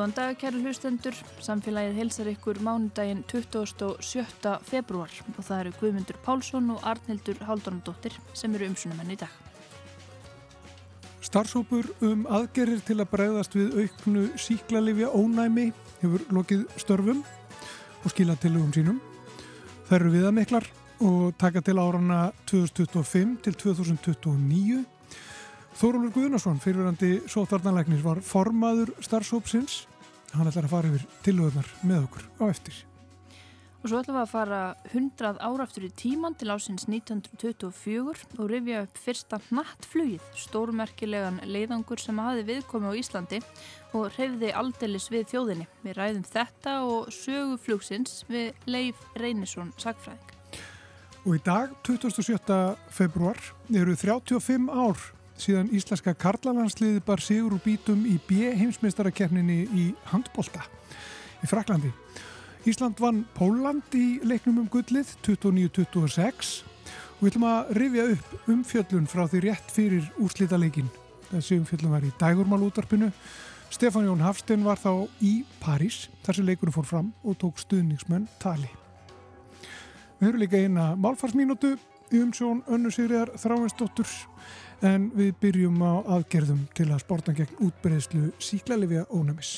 Góðan dag, kæru hlustendur. Samfélagið hilsar ykkur mánudaginn 27. februar og það eru Guðmundur Pálsson og Arnildur Haldunadóttir sem eru umsunumenn í dag. Starfsópur um aðgerir til að bregðast við auknu síklarlifja ónæmi hefur lokið störfum og skila til um sínum. Það eru viðamiklar og taka til árana 2025 til 2029 Þórólur Guðnarsson, fyrirverandi sótvarnanleiknis, var formaður starfsópsins. Hann ætlar að fara yfir tilöðunar með okkur á eftir. Og svo ætlum við að fara 100 áraftur í tíman til ásins 1924 og rifja upp fyrsta nattflugið, stórmerkilegan leiðangur sem hafi viðkomi á Íslandi og reyfði aldeilis við þjóðinni. Við ræðum þetta og sögu flugsins við Leif Reynisson sagfræðing. Og í dag, 27. februar, eru 35 ár síðan íslenska karlalandsliði bar sigur úr bítum í B-heimsmeistarakerninni í handbólta í Fraklandi. Ísland vann Póland í leiknum um gullið 29-26 og við ætlum að rifja upp umfjöllun frá því rétt fyrir úrslítaleikin. Þessi umfjöllun var í Dægurmál útarpinu. Stefán Jón Hafstein var þá í París þar sem leikunum fór fram og tók stuðningsmenn tali. Við höfum líka eina málfarsmínútu í umsjón Önnu Sigriðar Þráinsdóttur en við byrjum á aðgerðum til að sporta gegn útbreyðslu síklarlefja ónæmis.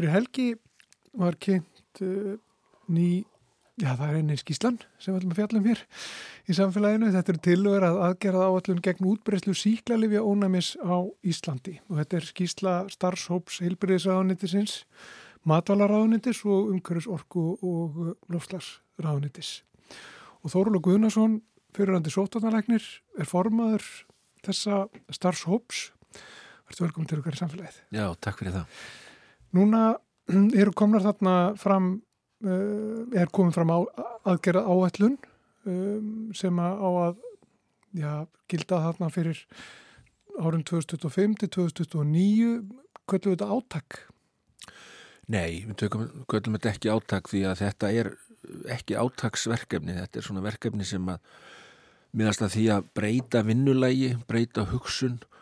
Fyrir helgi var kynnt uh, ný, já það er einnig skíslan sem við ætlum að fjalla um hér í samfélaginu. Þetta er tilögur að aðgerða áallun gegn útbreyslu síklarlifja ónæmis á Íslandi og þetta er skísla starfshóps heilbriðisraðunitisins, matvalaráðunitis og umhverjusorku og lofslagsráðunitis. Og Þóruldur Guðnason, fyrirhandi sótarnalæknir, er formaður þessa starfshóps. Verður velkominn til okkar í samfélagið. Já, takk fyrir það. Núna eru komnar þarna fram, uh, er komin fram á, aðgerða áætlun um, sem á að já, gilda þarna fyrir árin 2025 til 2029. Kvöldum við þetta áttak? Nei, við tökum, kvöldum þetta ekki áttak því að þetta er ekki áttaksverkefni. Þetta er svona verkefni sem að miðast að því að breyta vinnulægi, breyta hugsun og,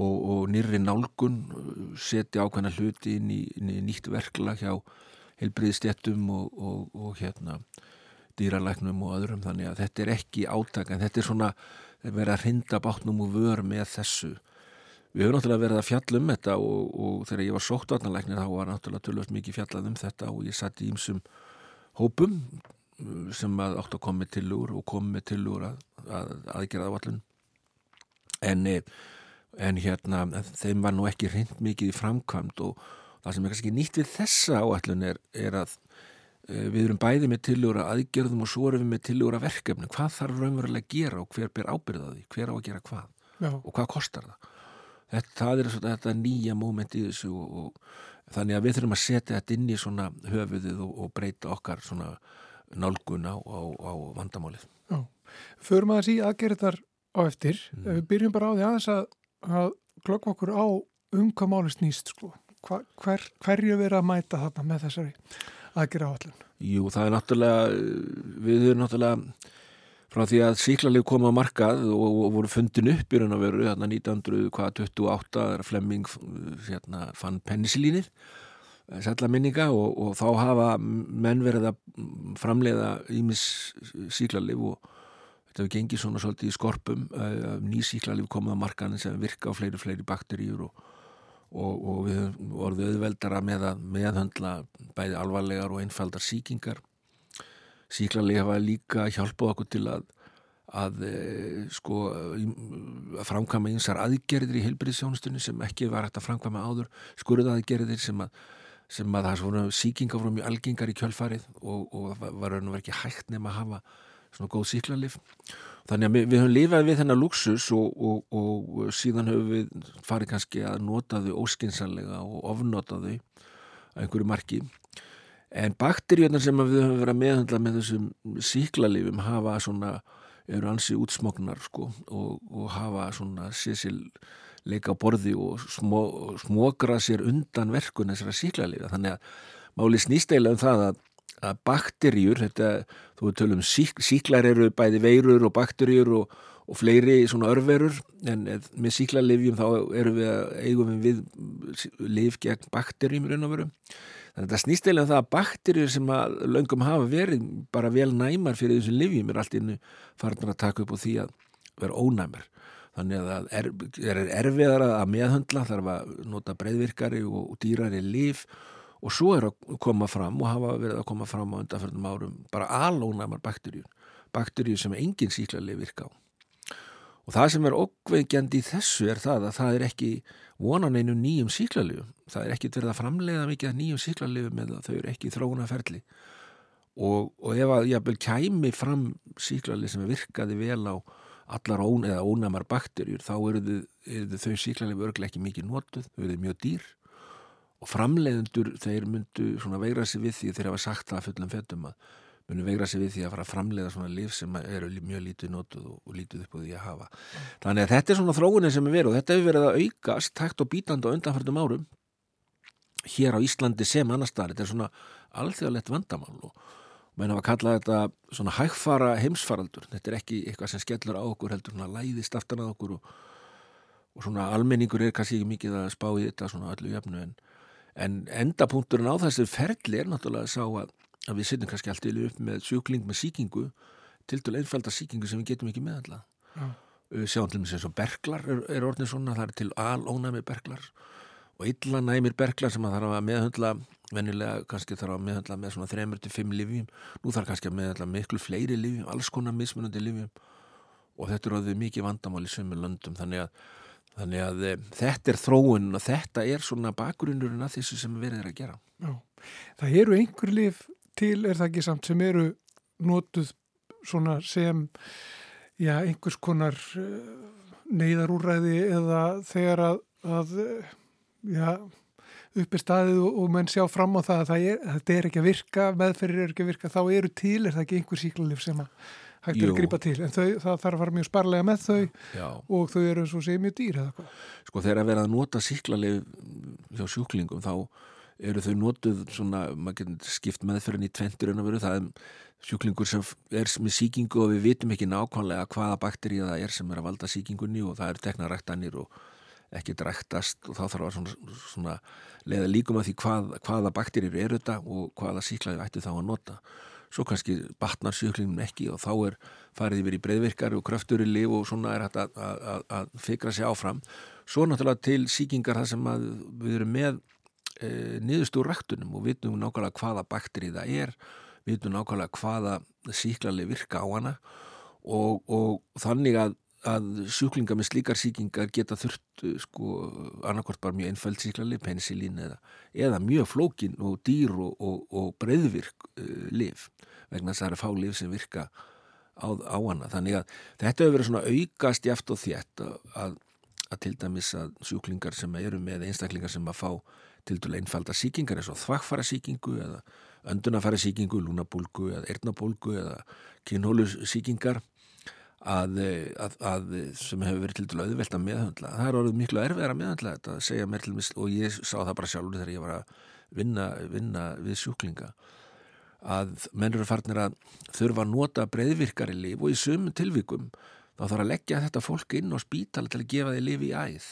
og nýri nálgun setja ákvæmna hluti inn í, inn í nýtt verkla hjá helbriðstjettum og, og, og hérna dýralæknum og öðrum. Þannig að þetta er ekki áttak en þetta er svona verið að hrinda bátnum og vör með þessu. Við höfum náttúrulega verið að fjalla um þetta og þegar ég var sóttvarnalæknir þá var náttúrulega tölvöld mikið fjallað um þetta og ég satt í ýmsum hópum sem að átt að koma með tilugur og koma með tilugur að, að aðgerða á allun en en hérna þeim var nú ekki hreint mikið í framkvæmt og það sem er kannski nýtt við þessa áallun er, er að e, við erum bæði með tiljóra aðgerðum og svo erum við með tiljóra verkefni hvað þarf raunverulega að gera og hver ber ábyrðaði hver á að gera hvað? Já. og hvað kostar það? Þetta, það er svona, þetta nýja móment í þessu og, og þannig að við þurfum að setja þetta inn í svona höfuðið og, og breyta okkar svona nálgun á, á, á vandamálið. Já, förum að þessi aðgerðar á eftir, mm. við byrjum bara á því aðeins að að glöggva okkur á um hvað máli snýst sko. Hva, hver, hverju verið að mæta þarna með þessari aðgera áallun? Jú, það er náttúrulega við erum náttúrulega frá því að síklarlegu kom á markað og, og voru fundin upp í raun og veru þarna 1928 er Flemming hérna, fann pennisilínið sætla minninga og, og þá hafa menn verið að framleiða ímis síklarlegu og þetta hefur gengið svona svolítið í skorpum nýsíklarlif komið á markanin sem virka á fleiri fleiri bakteríur og, og, og við vorum auðveldara með að meðhandla bæði alvarlegar og einfaldar síkingar síklarlif hafa líka hjálpað okkur til að að e, sko að framkvæma einsar aðgerðir í heilbyrðisjónustunni sem ekki var hægt að framkvæma áður. Skurðaðgerðir sem að sem að það svona síkingar frá mjög algengar í kjölfarið og, og var raun og verið ekki hægt nefn að hafa svona góð síklarlif þannig að við, við höfum lifað við þennan luxus og, og, og síðan höfum við farið kannski að nota þau óskinsanlega og ofnota þau að einhverju marki. En bakteríunar sem við höfum verið að meðhandla með þessum síklarlifum hafa svona, eru ansi útsmognar sko og, og hafa svona sésil leika á borði og smó, smokra sér undan verkun þessara síklarlifa þannig að máli snýstæla um það að, að bakteríur, þetta, þú tölum sík, síklar eru bæði veirur og bakteríur og og fleiri svona örverur en með síklarlifjum þá erum við að eigum við liv gegn bakterjum raun og veru. Þannig að það snýst eða um það að bakterjur sem að löngum hafa verið bara vel næmar fyrir þessum livjum er allt innu farnar að taka upp og því að vera ónæmar. Þannig að það er, er erfiðar að meðhundla, þarf að nota breyðvirkari og, og dýrari liv og svo er að koma fram og hafa verið að koma fram á undanfjörnum árum bara alónæmar bakterjur, bakterjur sem engin síklarlif virka á. Og það sem er okkveikjandi í þessu er það að það er ekki vonan einu nýjum síklarlifum. Það er ekkit verið að framleiða mikið nýjum síklarlifum eða þau eru ekki þróunaferli. Og, og ef að ég kæmi fram síklarlif sem virkaði vel á allar ón, ónæmar bakterjur þá eru þau, þau síklarlif örglega ekki mikið notuð, þau eru mjög dýr og framleiðendur þeir myndu veira sig við því þeir hafa sagt það fullum fettum að munum vegra sig við því að fara að framleiða svona líf sem eru mjög lítið nótuð og, lítið upp á því að hafa. Þannig að þetta er svona þróunin sem er verið og þetta hefur verið að aukast takt og bítandi á undanfærdum árum hér á Íslandi sem annar staðar. Þetta er svona alþjóðlegt vandamál og meina að kalla þetta svona hægfara heimsfaraldur. Þetta er ekki eitthvað sem skellur á okkur heldur svona læðist aftan að okkur og, og svona almenningur er kannski ekki mikið að spá í þetta svona öllu jöfnu en, en endapunkturinn á þessu ferli er náttúrulega að sá að að við setjum kannski allt yfir upp með sjúkling með síkingu til dælu einfalda síkingu sem við getum ekki meðalla ja. sjáum til og með þess að berglar er, er orðin svona, það er til alónæmi berglar og illa næmir berglar sem að þarf að meðhundla vennilega kannski þarf að meðhundla með svona 3-5 livjum, nú þarf kannski að meðhundla miklu fleiri livjum, alls konar mismunandi livjum og þetta er orðið mikið vandamál í sömu löndum þannig að, þannig að e, þetta er þróun og þetta er svona bakgrunnurinn af þessu sem erum að gera Já. Það eru einhver liv til er það ekki samt sem eru notuð svona sem já, einhvers konar eh, neyðarúræði eða þegar að, að eh, já, uppi staðið og, og menn sjá fram á það að það er, þetta er ekki að virka, meðferðir er ekki að virka, þá eru til, er það ekki einhver síklarlif sem að hægt er að grípa til, en þau, það þarf að fara mjög sparlega með þau já. og þau eru svo segið mjög dýr. Sko þegar að vera að nota síklarlif hjá sjúklingum þá eru þau notuð svona, maður getur skipt meðferðin í tventur en að veru, það er sjúklingur sem er með síkingu og við vitum ekki nákvæmlega hvaða bakteríða það er sem er að valda síkingunni og það er teknaræktanir og ekki dræktast og þá þarf að svona, svona leiða líkum að því hvað, hvaða bakteríur eru þetta og hvaða síklaði ætti þá að nota. Svo kannski batnar sjúklingun ekki og þá er farið yfir í breyðvirkar og kröftur í liv og svona er hægt að, fikra sig áfram. Svo náttúrulega til síkingar það sem við erum með e, niðurst úr rættunum og vitum nákvæmlega hvaða bakterið það er, vitum nákvæmlega hvaða síklarlega virka á hana og, og þannig að, að sjúklinga með slíkar síkingar geta þurft e, sko annarkort bara mjög einfæld síklarlega, penicillin eða, eða mjög flókin og dýr og, og, og breyðvirk e, liv vegna þess að það er fálif sem virka á, á hana. Þannig að þetta hefur verið svona aukast jáft og þétt að, að, til dæmis að sjúklingar sem eru með einstaklingar sem að fá til dælu einfalda síkingar eins og þvakkfara síkingu eða öndunafæra síkingu, lúnabólgu eða erðnabólgu eða kynhólu síkingar að, að, að sem hefur verið til dælu auðvelt að meðhandla. Það er orðið miklu erfiðar að meðhandla þetta að segja mér til mis og ég sá það bara sjálfur þegar ég var að vinna, vinna við sjúklinga að mennur er farnir að þurfa að nota breyðvirkari líf og í sumum tilvikum þá þarf að leggja þetta fólk inn á spítala til að gefa því lífi í æð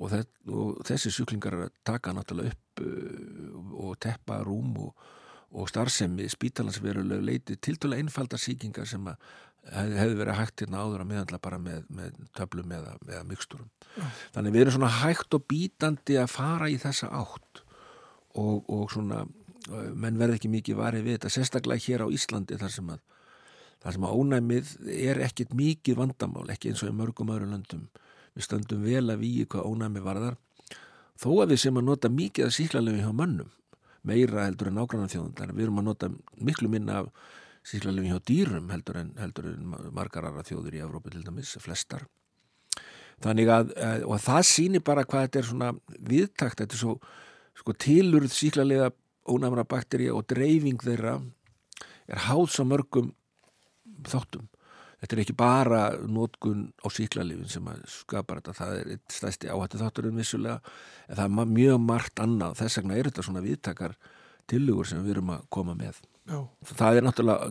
og, og þessi sjúklingar taka náttúrulega upp uh, og teppa rúm og, og starfsemi spítalansveruleg leiti til dæla einfaldar síkingar sem hef, hefði verið hægt hérna áður að meðandla bara með, með töflum eða, eða mygsturum. Mm. Þannig við erum svona hægt og bítandi að fara í þessa átt og, og svona menn verði ekki mikið varið við þetta sérstaklega hér á Íslandi þar sem að þar sem að ónæmið er ekkit mikið vandamál, ekki eins og í mörgum öðru löndum við stöndum vel að við hvað ónæmi varðar þó að við sem að nota mikið af síklarlegu hjá mönnum meira heldur en nágrannar þjóðundar við erum að nota miklu minna af síklarlegu hjá dýrum heldur en, heldur en margar aðra þjóður í Evrópu til dæmis, flestar þannig að, og það sýnir bara hvað þetta er svona viðtakt, þetta er svo sko, tilurð síklarlega ónæmra bakterja og dreifing þeirra er háð svo mörgum þáttum. Þetta er ekki bara nótkun á síklarlifin sem skapar þetta, það er eitt stæsti áhættu þátturinn vissulega, en það er mjög margt annað, þess vegna er þetta svona viðtakar tilugur sem við erum að koma með. Já. Það er náttúrulega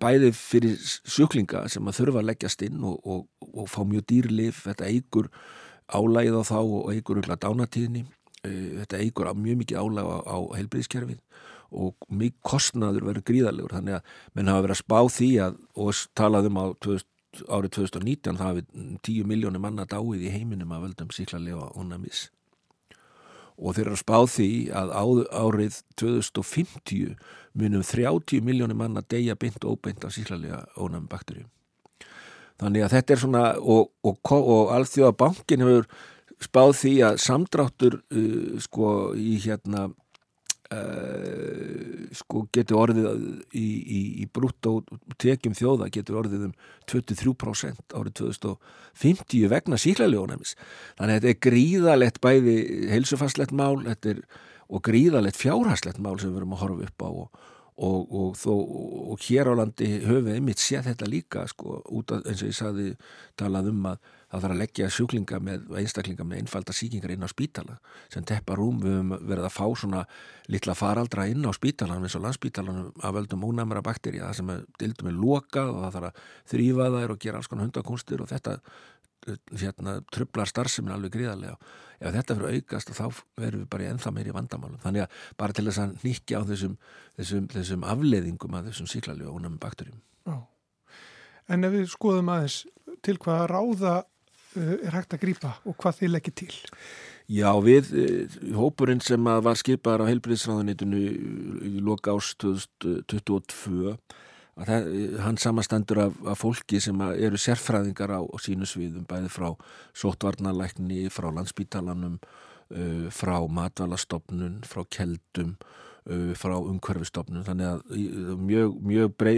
bæði fyrir sjúklinga sem að þurfa að leggjast inn og, og, og fá mjög dýrlif, þetta eigur álægið á þá og eigur dánatíðni, eh, þetta eigur mjög mikið álæg á, á heilbriðskerfið og mikið kostnaður verður gríðalegur þannig að menn hafa verið að spá því að og talaðum á 2000, árið 2019 það hafi 10 miljónir manna dáið í heiminum að völdum síklarlega og onamis og þeir eru að spá því að árið 2050 munum 30 miljónir manna deyja beint og óbeint af síklarlega ónami bakterjum þannig að þetta er svona og, og, og alþjóða bankin hefur spáð því að samdráttur uh, sko í hérna Uh, sko getur orðið í, í, í brútt og tekjum þjóða getur orðið um 23% árið 2050 vegna síklarlegunæmis þannig að þetta er gríðalegt bæði heilsufastlegt mál er, og gríðalegt fjárhastlegt mál sem við verum að horfa upp á og, og, og, þó, og hér á landi höfum við einmitt séð þetta líka sko út af eins og ég saði talað um að það þarf að leggja sjúklinga með einstaklinga með einfalda síkingar inn á spítala sem teppar rúm. Við höfum verið að fá svona litla faraldra inn á spítalan eins og landspítalanum af völdum ónæmara bakterja það sem er dildum er lokað og það þarf að þrýfa þær og gera alls konar hundakunstir og þetta hérna, trublar starfseminn alveg gríðarlega. Ef þetta fyrir aukast þá verðum við bara í ennþá meiri vandamálum. Þannig að bara til þess að nýkja á þessum, þessum, þessum afleðingum að þessum síklarlega ónæmi bakterjum. En ef við skoðum aðeins til hvaða ráða Eh, er hægt að grýpa og hvað þið leggir til? Já, við, eh, hópurinn sem var skipaður á heilbriðsráðunitinu í loka ást 2022 það, hann samastendur af, af fólki sem eru sérfræðingar á, á sínu sviðum, bæði frá sóttvarnalækni, frá landsbítalanum uh, frá matvalastofnun frá keldum uh, frá umhverfistofnun þannig að mjög, mjög brei,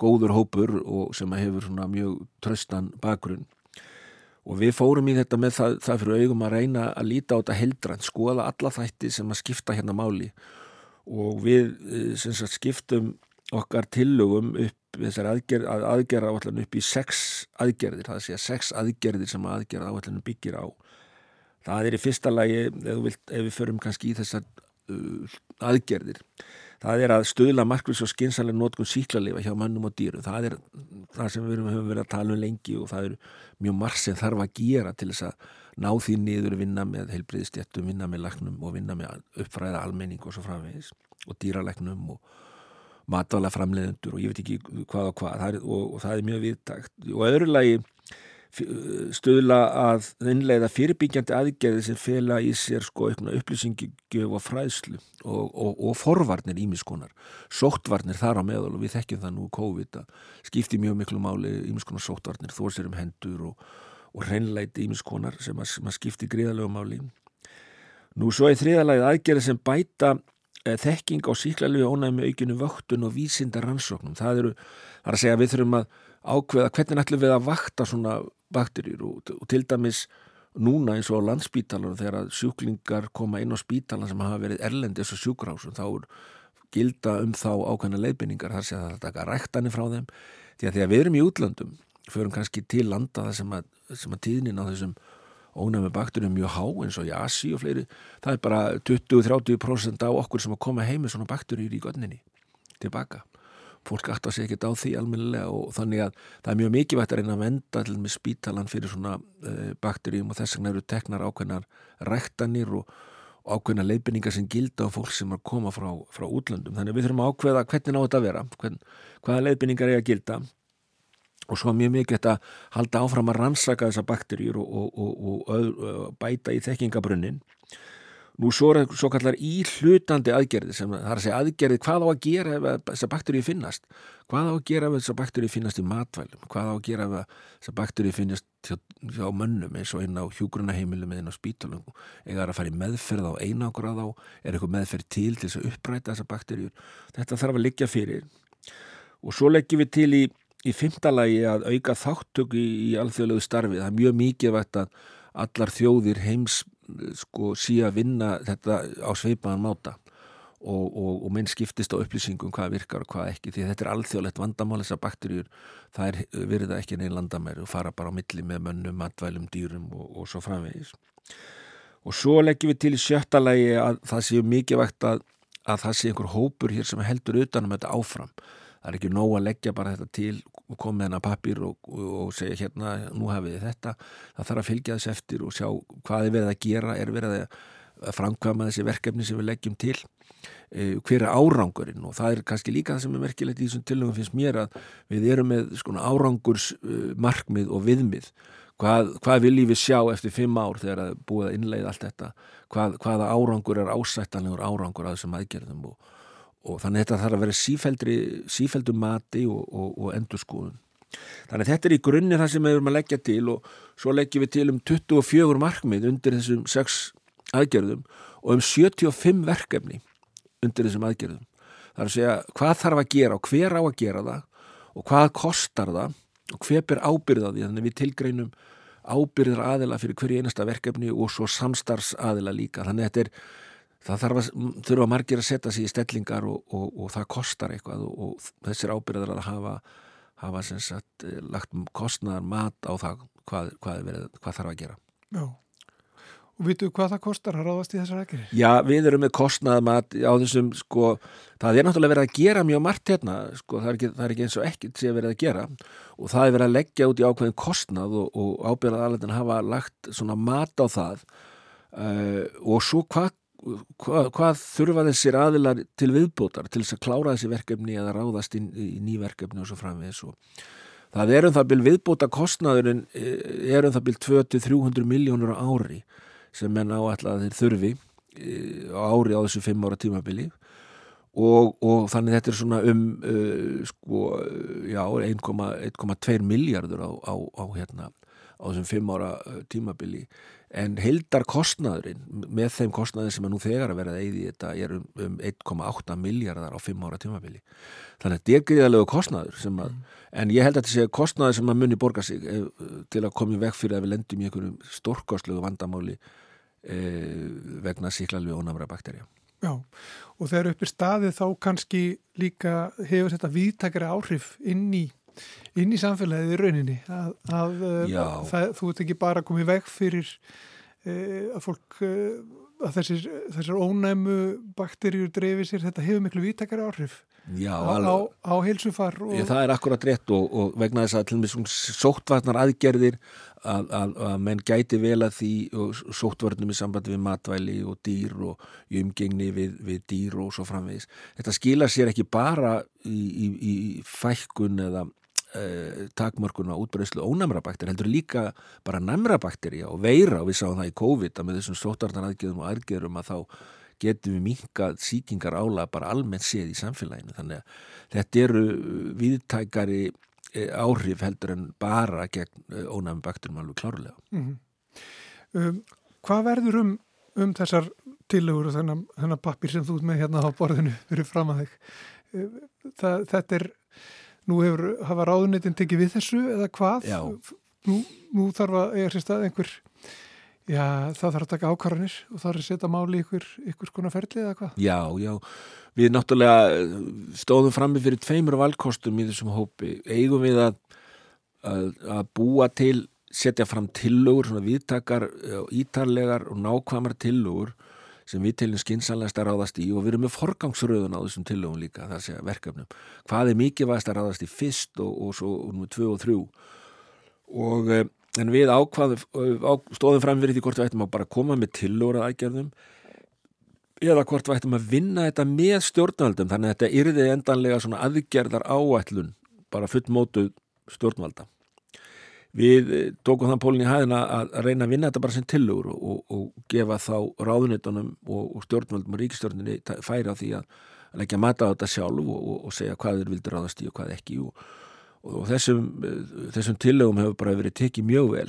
góður hópur sem hefur mjög tröstan bakgrunn og við fórum í þetta með það, það fyrir augum að reyna að líta á þetta heldrænt, skoða alla þætti sem að skipta hérna máli. Og við eh, sagt, skiptum okkar tillögum upp þessar aðgerð, aðgerða áallan upp í sex aðgerðir, það sé að sex aðgerðir sem aðgerða áallanum byggir á. Það er í fyrsta lagi ef, vilt, ef við förum kannski í þessar uh, aðgerðir það er að stöðla markvis og skinsalega nótgun síklarleifa hjá mannum og dýru það er það sem við höfum verið að tala um lengi og það er mjög marg sem þarf að gera til þess að ná því niður vinna með heilbriðstjættum, vinna með lagnum og vinna með uppfræða almenning og svo framvegis og dýralagnum og matvala framleiðendur og ég veit ekki hvað og hvað. Það er, og, og það er mjög viðtakt og öðru lagi stöðla að innleiða fyrirbyggjandi aðgerði sem fela í sér sko upplýsingugjöf og fræðslu og, og, og forvarnir ímiskonar, sóttvarnir þar á meðal og við þekkjum það nú COVID að skipti mjög miklu máli ímiskonar sóttvarnir, þó sér um hendur og, og hreinleiti ímiskonar sem að, sem að skipti gríðalögum máli. Nú svo er þriðalagið aðgerði sem bæta e, þekking á síklarlegu ónæmi aukinu vöktun og vísinda rannsóknum. Það eru, það er að segja við þurfum að ákveða hvernig ætlum við að vakta svona bakterjur og, og til dæmis núna eins og á landspítalar þegar sjúklingar koma inn á spítalan sem hafa verið erlendis og sjúkrásum þá er gilda um þá ákveðna leifinningar þar sé að það taka ræktanir frá þeim. Því að þegar við erum í útlandum förum kannski til landa þar sem að, sem að tíðnin á þessum ónæmi bakterjum mjög há eins og í Asi og fleiri það er bara 20-30% á okkur sem að koma heim með svona bakterjur í godninni tilbaka fólk aftar sig ekkert á því almennilega og þannig að það er mjög mikilvægt að reyna að venda til með spítalan fyrir svona uh, bakterjum og þess vegna eru teknar ákveðnar rektanir og, og ákveðnar leifinningar sem gilda á fólk sem er að koma frá, frá útlöndum. Þannig að við þurfum að ákveða hvernig á þetta að vera, hvern, hvaða leifinningar er að gilda og svo mjög mikilvægt að halda áfram að rannsaka þessa bakterjur og, og, og bæta í þekkingabrunnin Nú svo er svo kallar í hlutandi aðgerði sem það er að segja aðgerði hvað á að gera ef þessar bakterið finnast? Hvað á að gera ef þessar bakterið finnast í matvælum? Hvað á að gera ef þessar bakterið finnast hjá, hjá mönnum eins og einn á hjúgrunaheimilum eða einn á spítalum eða er að fara í meðferð á einákur að á er eitthvað meðferð til til þess að uppræta þessar bakterið þetta þarf að liggja fyrir. Og svo leggjum við til í, í fymtalagi að auka þáttöku í, í alþjóðlegu starfi. Það er mjög mikið að allar þjóðir heims sko sí að vinna þetta á sveipaðan máta og, og, og minn skiptist á upplýsingum hvað virkar og hvað ekki því þetta er alþjóðlegt vandamál þessar bakterjur það er verið ekki neinn landamæri og fara bara á milli með mönnum, matvælum, dýrum og, og svo framvegis. Og svo leggjum við til í sjötta lægi að það séu mikið vægt að, að það sé einhver hópur hér sem heldur utanum þetta áfram. Það er ekki nóg að leggja bara þetta til og koma með hennar pappir og, og segja hérna, nú hafið þetta. Það þarf að fylgja þess eftir og sjá hvað er verið að gera, er verið að framkvæma þessi verkefni sem við leggjum til. Eh, hver er árangurinn? Og það er kannski líka það sem er merkilegt í þessum tilögum finnst mér að við erum með skona árangurs uh, markmið og viðmið. Hvað, hvað viljum við sjá eftir fimm ár þegar það er búið að innleiða allt þetta? Hvað, hvaða árangur er ásættanlegur árangur að þessum aðgerðum og, og þannig þetta þarf að vera sífældri sífældu mati og, og, og endurskóðun þannig þetta er í grunni það sem við erum að leggja til og svo leggjum við til um 24 markmið undir þessum sex aðgerðum og um 75 verkefni undir þessum aðgerðum. Það er að segja hvað þarf að gera og hver á að gera það og hvað kostar það og hver ber ábyrða því þannig við tilgreinum ábyrðar aðila fyrir hverju einasta verkefni og svo samstarfs aðila líka. Þannig þetta er, það þarf að, þurfa margir að setja sig í stellingar og, og, og það kostar eitthvað og, og þessir ábyrðar að hafa, hafa sagt, lagt kostnaðar mat á það hvað, hvað, verið, hvað þarf að gera. Já. Og vitu hvað það kostar að ráðast í þessar aðgerðir? Já, við erum með kostnaðmat á þessum, sko, það er náttúrulega verið að gera mjög margt hérna, sko, það er ekki, það er ekki eins og ekkert sem verið að gera og það er verið að leggja út í ákveðin kostnað og, og ábyrðað aðlættin hafa lagt svona mat á það uh, og svo hvað hva, hvað þurfa þessir aðilar til viðbótar til þess að klára þessi verkefni eða ráðast í, í ný verkefni og svo framvegis og það er um það byrj viðbóta kostnaðurinn eh, er um það byrj 200-300 miljónur á ári sem menn áallega þeir þurfi e, á ári á þessu fimm ára tímabili. Og, og þannig þetta er svona um uh, sko, já, 1,2 miljardur á, á, á hérna á þessum fimm ára tímabili en heldar kostnaðurinn með þeim kostnaðin sem er nú þegar að vera eða í þetta er um, um 1,8 miljardar á fimm ára tímabili þannig að þetta er gríðalegu kostnaður að, mm. en ég held að þetta sé kostnaður sem að munni borga sig ef, til að koma í veg fyrir að við lendum í einhverjum stórkostlegu vandamáli e, vegna síklarlu og námra bakterja. Já, og þegar uppir staðið þá kannski líka hefur þetta viðtakari áhrif inn í, inn í samfélagið í rauninni. Að, að það, þú ert ekki bara komið veg fyrir e, að fólk e, að þessir, þessir ónæmu bakterjur dreifir sér, þetta hefur miklu viðtakari áhrif Já, á, á, á heilsufar og... Ég, það er akkurat rétt og, og vegna þess að til og með sóttvarnar aðgerðir að, að, að menn gæti vel að því sóttvörnum í sambandi við matvæli og dýr og umgengni við, við dýr og svo framvegis. Þetta skila sér ekki bara í, í, í fækkun eða eh, takmörkun á útbreyslu ónæmra bakteri, heldur líka bara næmra bakteri og veira og við sáum það í COVID að með þessum sóttvarnar aðgerðum og aðgerðum að þá getum við minkað síkingar ála bara almennt séð í samfélaginu. Þannig að þetta eru viðtækari eh, áhrif heldur en bara gegn eh, ónæmi bakturum alveg klárlega. Mm -hmm. um, Hvað verður um, um þessar tillegur og þennan, þennan pappir sem þú ert með hérna á borðinu fyrir fram að þig það, þetta er nú hefur hafa ráðunitin tekið við þessu eða hvað nú, nú þarf að eiga sér stað einhver Já, það þarf að taka ákvarðanir og er að setja máli ykkur, ykkur konar ferli eða hvað? Já, já, við náttúrulega eh, stóðum frammi fyrir tveimur valkostum í þessum hópi. Eigum við að, að, að búa til, setja fram tillögur, svona viðtakar, eh, ítarlegar og nákvæmar tillögur sem við tilum skinsanlegast að ráðast í og við erum með forgangsröðun á þessum tillögum líka, það sé verkefnum. Hvað er mikið vægast að ráðast í fyrst og, og svo um tvö og þrjú? Og eh, en við ákvaðum á, stóðum fram fyrir því hvort við ættum að bara koma með tillóra aðgerðum eða hvort við ættum að vinna þetta með stjórnvaldum þannig að þetta yrði endanlega svona aðgerðar áætlun bara fullmótuð stjórnvalda við tókum þann pólinn í hæðina að reyna að vinna þetta bara sem tillóru og, og gefa þá ráðunitunum og, og stjórnvaldum og ríkistjórnini færa því að leggja mata á þetta sjálf og, og segja hvað þeir vildi ráðast í og hvað ekki. Og og þessum, þessum tillögum hefur bara verið tekið mjög vel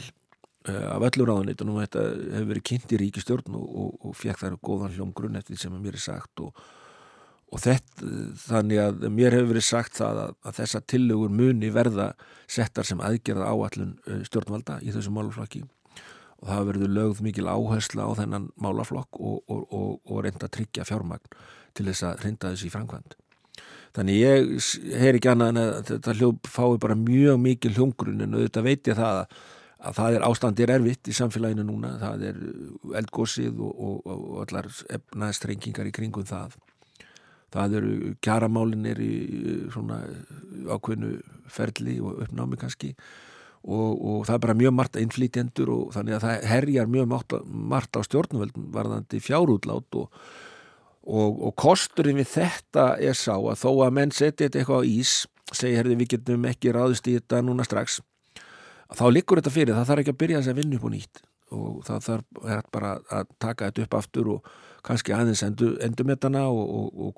uh, af öllur ráðanitunum þetta hefur verið kynnt í ríkistjórn og, og, og fekk þær góðan hljómgrunn eftir sem mér er sagt og, og þetta, þannig að mér hefur verið sagt það að, að þessa tillögur muni verða settar sem aðgerða áallun uh, stjórnvalda í þessum málaflokki og það verður lögð mikil áhersla á þennan málaflokk og reynda að tryggja fjármagn til þess að hrinda þessu í framkvæmt. Þannig ég heyr ekki annað en að þetta hljóð fái bara mjög mikið hljóngrun en auðvitað veit ég það að, að það er ástandir erfitt í samfélaginu núna, það er eldgósið og, og, og allar efnaðstrengingar í kringum það. Það eru kjaramálin er í svona ákveðnu ferli og uppnámi kannski. Og, og það er bara mjög margt einflýtjendur og þannig að það herjar mjög margt á stjórnvöldum varðandi fjárútlát og og, og kosturinn við þetta er sá að þó að menn setja þetta eitthvað á ís segja herði við getum ekki ráðist í þetta núna strax þá likur þetta fyrir, það þarf ekki að byrja þess að vinna upp og nýtt og það þarf bara að taka þetta upp aftur og kannski aðeins þarna og, og, og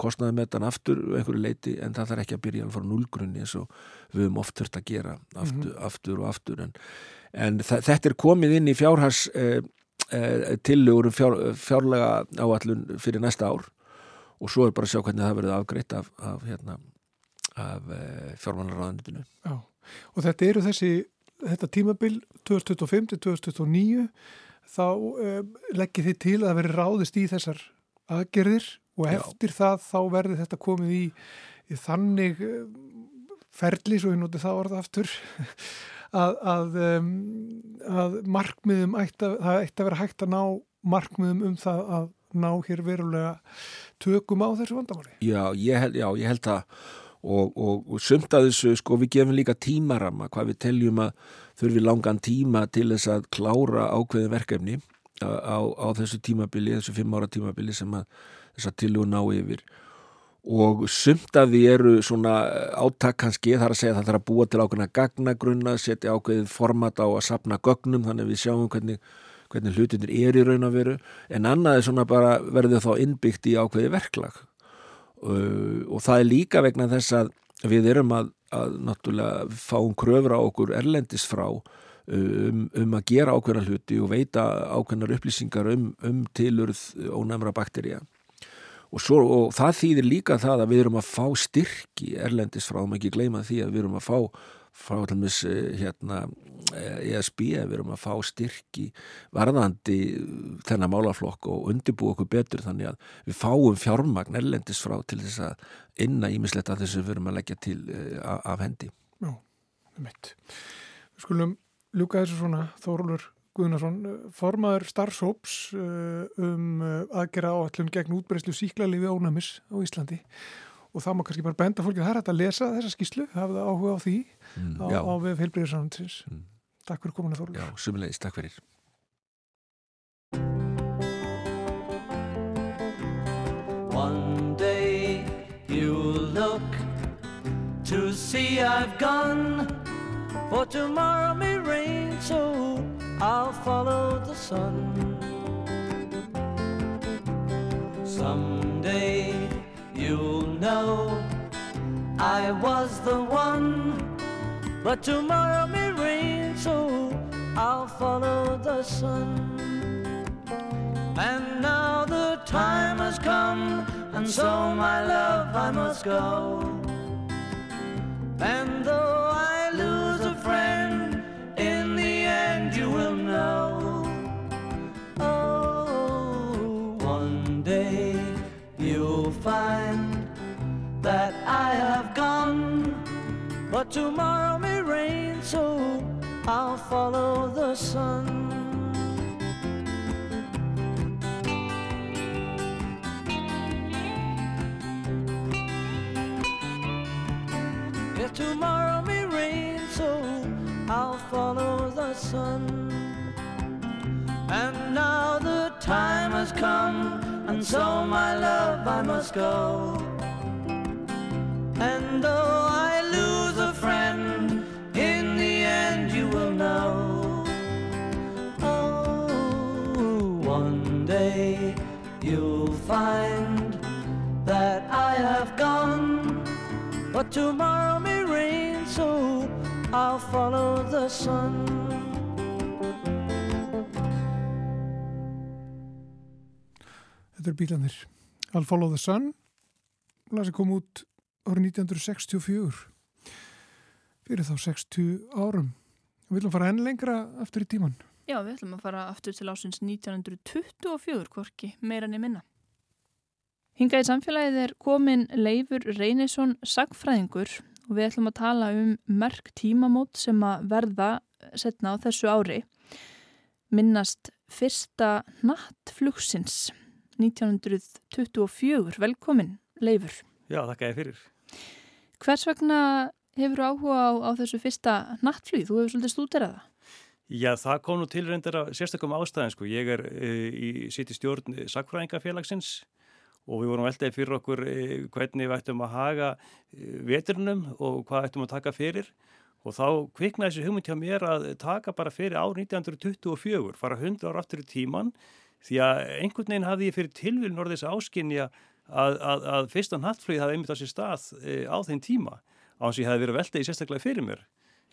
þarna aftur einhverju leiti en það þarf ekki að byrja að fara núlgrunni eins og við höfum oft þurft að gera aftur, mm -hmm. aftur og aftur en, en þetta er komið inn í fjárhars eh, eh, tillögur um fjár, fjárlega áallun fyrir næsta ár og svo er bara að sjá hvernig það verður afgreitt af, af, hérna, af e, fjármálaráðanitinu. Já, og þetta eru þessi, þetta tímabil 2025-2029 þá e, leggir þið til að veri ráðist í þessar aðgerðir og eftir Já. það þá verður þetta komið í, í þannig e, ferli, svo ég noti það orða aftur, að, að, um, að markmiðum ætti að, það ætti að vera hægt að ná markmiðum um það að ná hér verulega tökum á þessu vandamáli. Já, ég held, já, ég held það og, og, og sumt að þessu, sko, við gefum líka tímarama, hvað við teljum að þurfi langan tíma til þess að klára ákveðin verkefni á, á, á þessu tímabili, þessu fimm ára tímabili sem að þess að tiljú ná yfir. Og sumt að því eru svona áttak kannski, þar að segja að það þarf að búa til ákveðina gagnagrunna, setja ákveðin format á að sapna gögnum, þannig að við sjáum hvernig hvernig hlutinir er í raun að veru. En annað er svona bara verður þá innbyggt í ákveði verklag og það er líka vegna þess að við erum að, að náttúrulega fáum kröfur á okkur erlendis frá um, um að gera ákveðna hluti og veita ákveðnar upplýsingar um, um tilurð ónæmra bakterja og, svo, og það þýðir líka það að við erum að fá styrki erlendis frá, maður ekki gleyma því að við erum að fá frá allmis eh, hérna ESB, við erum að fá styrki varðandi þennan málaflokk og undirbú okkur betur þannig að við fáum fjármagn ellendis frá til þess að inna ímisletta þess að við erum að leggja til eh, af hendi. Já, það er mitt. Við skulum ljúka þessu svona Þórulur Guðnarsson, formaður starfsóps eh, um aðgera áallun gegn útbreyslu síklarlifi ónæmis á Íslandi og það má kannski bara benda fólkið þar að lesa þessa skíslu, hafa það áhuga á því mm, á, á við heilbreyðarsamhansins mm. Takk fyrir komuna Þorlur Já, sumulegis, takk fyrir. One day you'll look to see I've gone. For tomorrow may rain so I'll follow the sun. Someday know I was the one, but tomorrow may rain, so I'll follow the sun. And now the time has come, and so my love I must go. And though tomorrow may rain, so I'll follow the sun. If tomorrow may rain, so I'll follow the sun. And now the time has come and so, my love, I must go. And though I tomorrow may rain, so I'll follow the sun. Þetta eru bílanir. I'll Follow the Sun lasi kom út árið 1964 fyrir þá 60 árum. Við viljum fara enn lengra aftur í tíman. Já, við ætlum að fara aftur til ásins 1924 hvorki meira niður minna. Hinga í samfélagið er komin Leifur Reynisson sagfræðingur og við ætlum að tala um merk tímamót sem að verða setna á þessu ári. Minnast fyrsta nattflugsins 1924. Velkomin Leifur. Já, þakka ég fyrir. Hvers vegna hefur áhuga á, á þessu fyrsta nattflug? Þú hefur svolítið stúderað það. Já, það kom nú til reyndar að sérstakum ástæðin sko. Ég er e, í sitt í stjórn Sakfræðingafélagsins og við vorum veltaði fyrir okkur e, hvernig við ættum að haga e, veturnum og hvað ættum að taka fyrir. Og þá kviknaði þessi hugmynd hjá mér að taka bara fyrir ár 1924, fara 100 ára aftur í tíman því að einhvern veginn hafði ég fyrir tilvílun orðis áskinja að, að, að fyrstan hattflögið hafði einmitt á sér stað e, á þeim tíma á að ég hafði verið veltaði sérstaklega fyrir mér.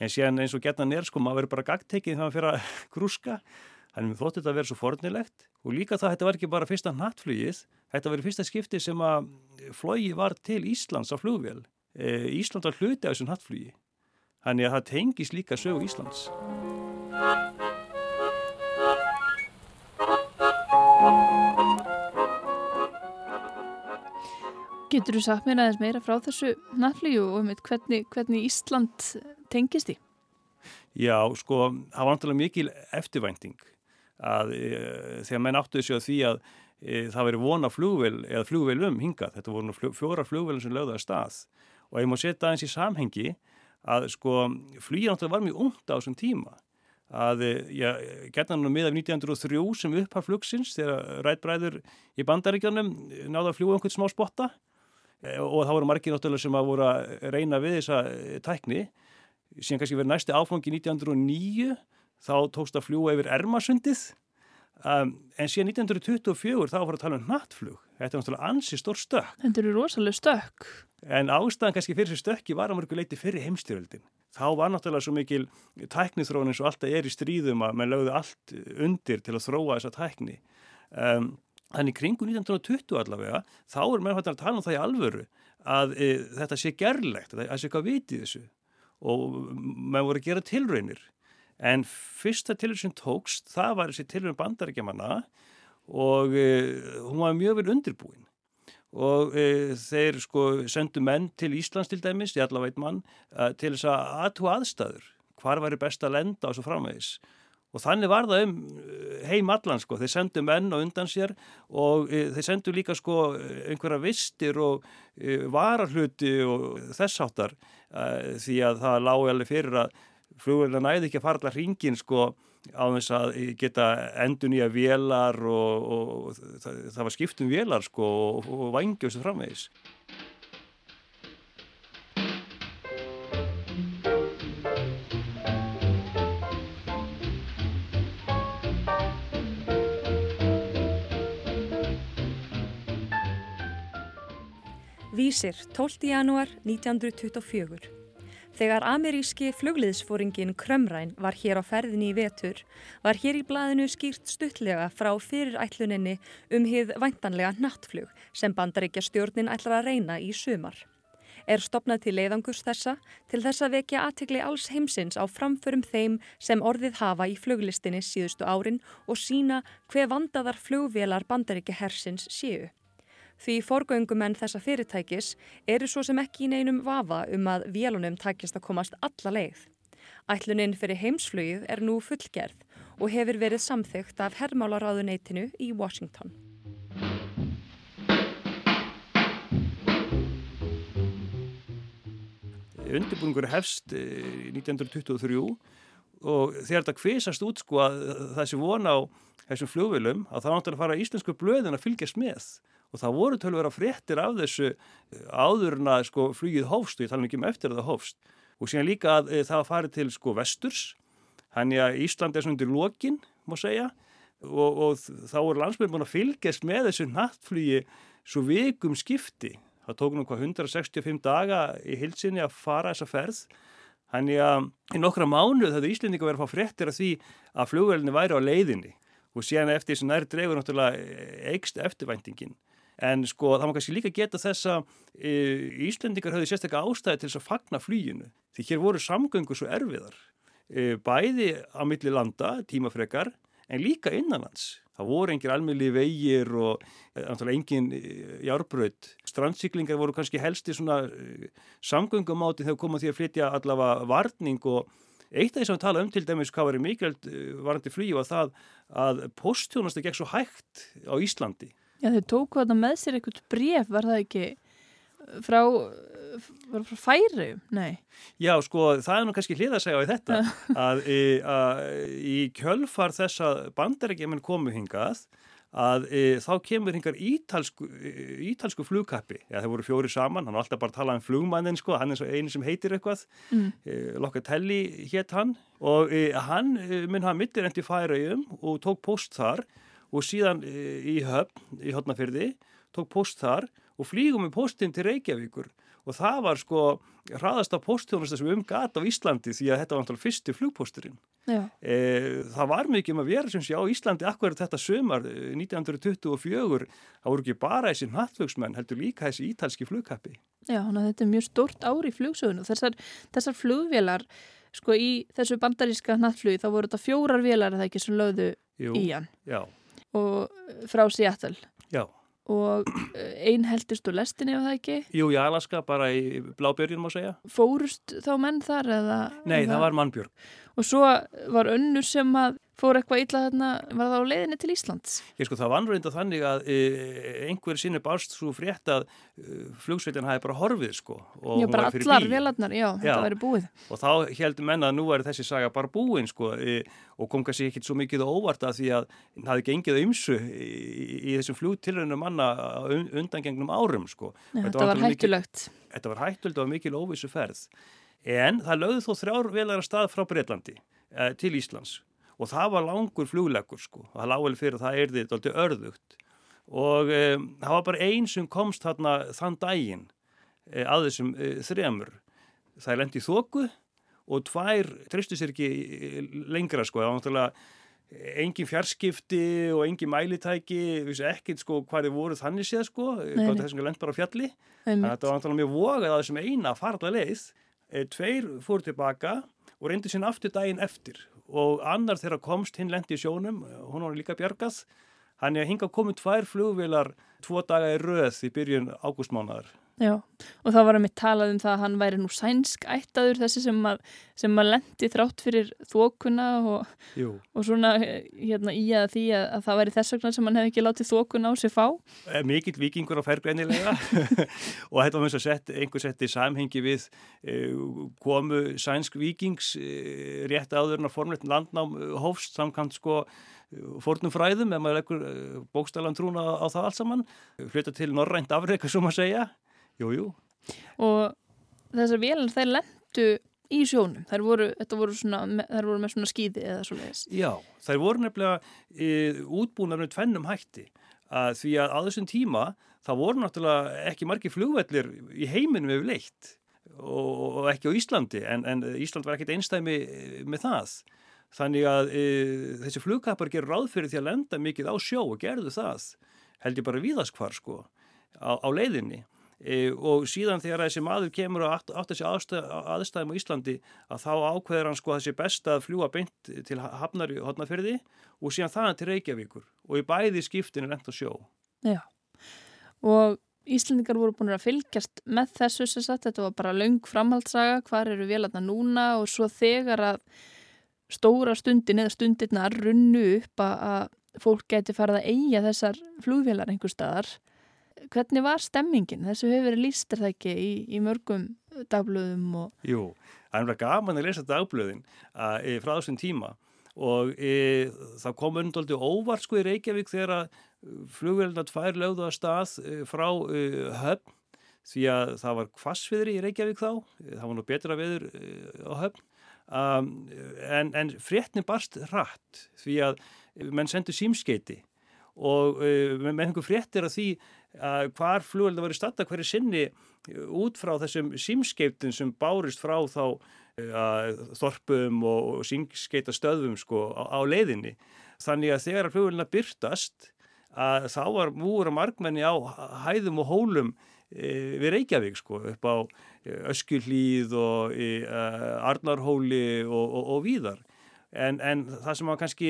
En síðan eins og getna nér sko maður verið bara gagtekið þegar maður fyrir að grúska þannig að þótti þetta að vera svo fornilegt. Og líka það þetta var ekki bara fyrsta nattflugið þetta var fyrsta skipti sem að flogi var til Íslands á flugvél. E, Ísland var hluti af þessum nattflugi. Þannig að það tengis líka sögu Íslands. Getur þú sagt mér aðeins meira frá þessu nattflugi og um hvernig, hvernig Ísland tengist í? Já, sko, það var náttúrulega mikil eftirvænting að e, þegar menn áttu þessu að því að e, það veri vona flugvel eða flugvelum hingað, þetta voru flug, fjóra flugvelum sem lögðu að stað. Og ég má setja aðeins í samhengi að sko flugið náttúrulega var mjög ungt á þessum tíma. Að, e, gerna nú með af 1903 sem upphaf flugsins þegar rætbræður í bandaríkjanum náða að fljúa einhvern smá spotta. E, og það voru margir náttúrulega sem að voru að reyna við þessa tækni. Síðan kannski verið næsti áfangi 1909 þá tókst að fljúa yfir Ermasundið. Um, en síðan 1924 þá var að tala um nattflug þetta er náttúrulega ansi stór stökk. Þetta eru rosalega stökk. En ástæðan kannski fyrir þessu stökki var að mörgu leiti fyrir heimstyröldin þá var náttúrulega svo mikil tæknithróun eins og alltaf er í stríðum að mann lögði allt undir til að þróa þessa tækni. Um, Þannig kringu 1920 allavega þá er mér hægt að tala um það í alvöru að e, þetta sé gerlegt, að það sé eitthvað vitið þessu. Og maður voru að gera tilraunir en fyrsta tilraun sem tókst það var þessi tilraun bandarækjamanna og uh, hún var mjög vel undirbúin. Og uh, þeir sko sendu menn til Íslands til dæmis, ég allavega veit mann uh, til þess að aðtú aðstæður hvar væri best að lenda og svo framvegis. Og þannig var það um heim allan sko, þeir sendu menn á undan sér og þeir sendu líka sko einhverja vistir og vararhluti og þessáttar e, því að það lági alveg fyrir að flugvelina næði ekki að fara allar hringin sko á þess að geta endur nýja vélar og, og, það, það var skiptum vélar sko og, og vangi og svo framvegis. Vísir 12. janúar 1924. Þegar ameríski flugliðsfóringin Krömræn var hér á ferðinni í vetur var hér í blaðinu skýrt stuttlega frá fyrirætluninni um hið væntanlega nattflug sem bandaríkja stjórnin ætlar að reyna í sumar. Er stopnað til leiðangus þessa til þess að vekja aðtikli alls heimsins á framförum þeim sem orðið hafa í fluglistinni síðustu árin og sína hver vandaðar flugvélar bandaríkja hersins séu. Því forgöngumenn þessa fyrirtækis eru svo sem ekki í neinum vafa um að vélunum takist að komast alla leið. Ætluninn fyrir heimsflugið er nú fullgerð og hefur verið samþygt af hermálaráðuneytinu í Washington. Undirbúningur hefst 1923 og þegar þetta kvisast út sko að þessi vona á þessum flugvilum að það náttúrulega fara íslensku blöðin að fylgjast með og það voru tölvera fréttir af þessu áðurna sko flugið hófst og ég tala ekki um eftir að það hófst. Og síðan líka að e, það farið til sko vesturs. Þannig að Ísland er svona undir lokin má segja. Og, og þá er landsbyrjum búin að fylgjast með þessu nattflugi svo vikum skipti. Það tók nú hvað 165 daga í hilsinni að fara þessa ferð. Þannig að í nokkra mánu þetta Íslendinga verið að fá fréttir af því að flugvelinni væri á leiðinni. Og síðan eftir þessu næri dregur náttúrulega eikst eftirvæntingin. En sko það má kannski líka geta þess að e, Íslendingar höfðu sérstaklega ástæði til þess að fagna flýjunu því hér voru samgöngu svo erfiðar. E, bæði á milli landa, tímafrekar, en líka innanlands. Það voru engir almeinli vegir og náttúrulega engin járbröð. Strandsýklingar voru kannski helsti svona samgöngumáti þegar komað því að flytja allavega varning og eitt af því sem við tala um til dæmis hvað í mikilvægt varandi flýju var það að posttjónast ekki ekki svo hægt á Íslandi. Já þau tóku þetta með sér eitthvað bref var það ekki frá, frá færi? Nei. Já sko það er nú kannski hlið að segja á þetta að, að í kjölfar þess að bandarækjumenn komu hingað að e, þá kemur hingar ítalsku, ítalsku flugkappi, já það voru fjóri saman, hann var alltaf bara að tala um flugmannin sko, hann er einu sem heitir eitthvað, mm. e, Locatelli hétt hann og e, hann mun hafa mittir endi færaugum og tók post þar og síðan í höfn í hotnafyrði, tók post þar og flýgum með postin til Reykjavíkur og það var sko hraðasta posttjónusta sem umgat á Íslandi því að þetta var náttúrulega fyrsti flugposturinn. E, það var mikið um að vera sem sé á Íslandi akkur þetta sömar 1924 það voru ekki bara þessi nattflugsmenn heldur líka þessi ítalski flugkappi. Já, þetta er mjög stort ári í flugsögun og þessar, þessar flugvélar sko í þessu bandaríska nattflugi þá voru þetta fjórar vélar eða ekki sem lögðu Jú, í hann já. Og frá Seattle. Já og einn heldist úr lestinni ef það ekki? Jú, í Alaska, bara í Blábjörgin má segja. Fórust þá menn þar eða? Nei, eða? það var mannbjörg. Og svo var önnur sem að fór eitthvað illa þarna, var það á leiðinni til Íslands? Ég sko, það var anröynda þannig að e, einhver sinni barst svo frétt að e, flugsveitin hafi bara horfið sko. Já, bara allar velarnar, já, já, þetta væri búið. Og þá heldum menna að nú er þessi saga bara búin sko e, og kom kannski ekki svo mikið óvart að því að það hafi gengið ymsu í, í þessum flugtilröðinu manna undangengnum árum sko. Já, þetta var hættulegt. Mikil, þetta var hættulegt og mikil óvissu ferð. En það lögði þó þrjár velar að stað frá Breitlandi eh, til Íslands og það var langur flugleggur sko. Og það lág vel fyrir það er þetta alltaf örðugt. Og um, það var bara einn sem komst þarna þann daginn e, að þessum e, þremur. Það lendi þóku og tvær tristu sér ekki lengra sko. Það var náttúrulega engin fjarskipti og engin mælitæki vissi ekkert sko hvað þið voru þannig séð sko. Þessum lendi bara á fjalli. Þannig að þetta var náttúrulega mjög vogað að þessum eina farla leið e, tveir fór tilbaka og reyndi sín aftur daginn eftir og annar þegar komst hinn lendi í sjónum, hún var líka bjargað. Hann er hingað komið tvær flugvilar tvo daga í röð í byrjun ágústmánaðar Já, og þá var að mitt talað um það að hann væri nú sænsk ættaður þessi sem að, sem að lendi þrátt fyrir þókuna og, og svona hérna í að því að, að það væri þess vegna sem hann hefði ekki látið þókuna á sig fá. Eh, Mikill vikingur á fergreinilega og þetta var mjög svo sett, einhver sett í samhengi við eh, komu sænsk vikings eh, rétt áður en að formleitin landnám hófst samkant sko fórnum fræðum ef maður ekkur bókstælan trúna á það allt saman, flytta til norrænt afreika sem að segja Jú, jú. Og þessar vélar, þær lendu í sjónum. Þær voru, voru, svona, þær voru með svona skýði eða svo leiðis. Já, þær voru nefnilega e, útbúinar með tvennum hætti. Að því að á þessum tíma það voru náttúrulega ekki margi flugvellir í heiminum við leitt og, og ekki á Íslandi en, en Ísland var ekkit einstæmi með það. Þannig að e, þessi flugkappar gerur ráð fyrir því að lenda mikið á sjó og gerðu það. Held ég bara viðaskvar sko á, á leiðinni. E, og síðan þegar þessi maður kemur að átt þessi aðstæðum á Íslandi að þá ákveður hann sko að þessi best að fljúa beint til Hafnar í Hotnaferði og síðan þaðan til Reykjavíkur og í bæði skiptinu rent að sjó. Já, og Íslandingar voru búin að fylgjast með þessu sem sagt, þetta var bara laung framhaldsaga, hvar eru vélarna núna og svo þegar að stóra stundin eða stundirna runnu upp að fólk geti farið að eiga þessar flugvélar einhver staðar hvernig var stemmingin? Þessu hefur verið lístir það ekki í, í mörgum dagblöðum og... Jú, það er verið gaman að lesa dagblöðin e, frá þessum tíma og e, það kom undaldi óvart sko í Reykjavík þegar að flugvelina tvær lögðu að stað e, frá e, höfn því að það var kvassviðri í Reykjavík þá, það var nú betra viður e, á höfn um, en, en fréttin barst rætt því að menn sendu símskeiti og með einhver fréttir að því að hvar flugvelda verið statta hverju sinni uh, út frá þessum símskeiptin sem bárist frá þá uh, þorpum og símskeita stöðum sko á, á leiðinni. Þannig að þegar flugvelina byrtast að þá var múra markmenni á hæðum og hólum e, við Reykjavík sko upp á Öskjullíð og e, Arnarhóli og, og, og víðar. en, en það sem maður kannski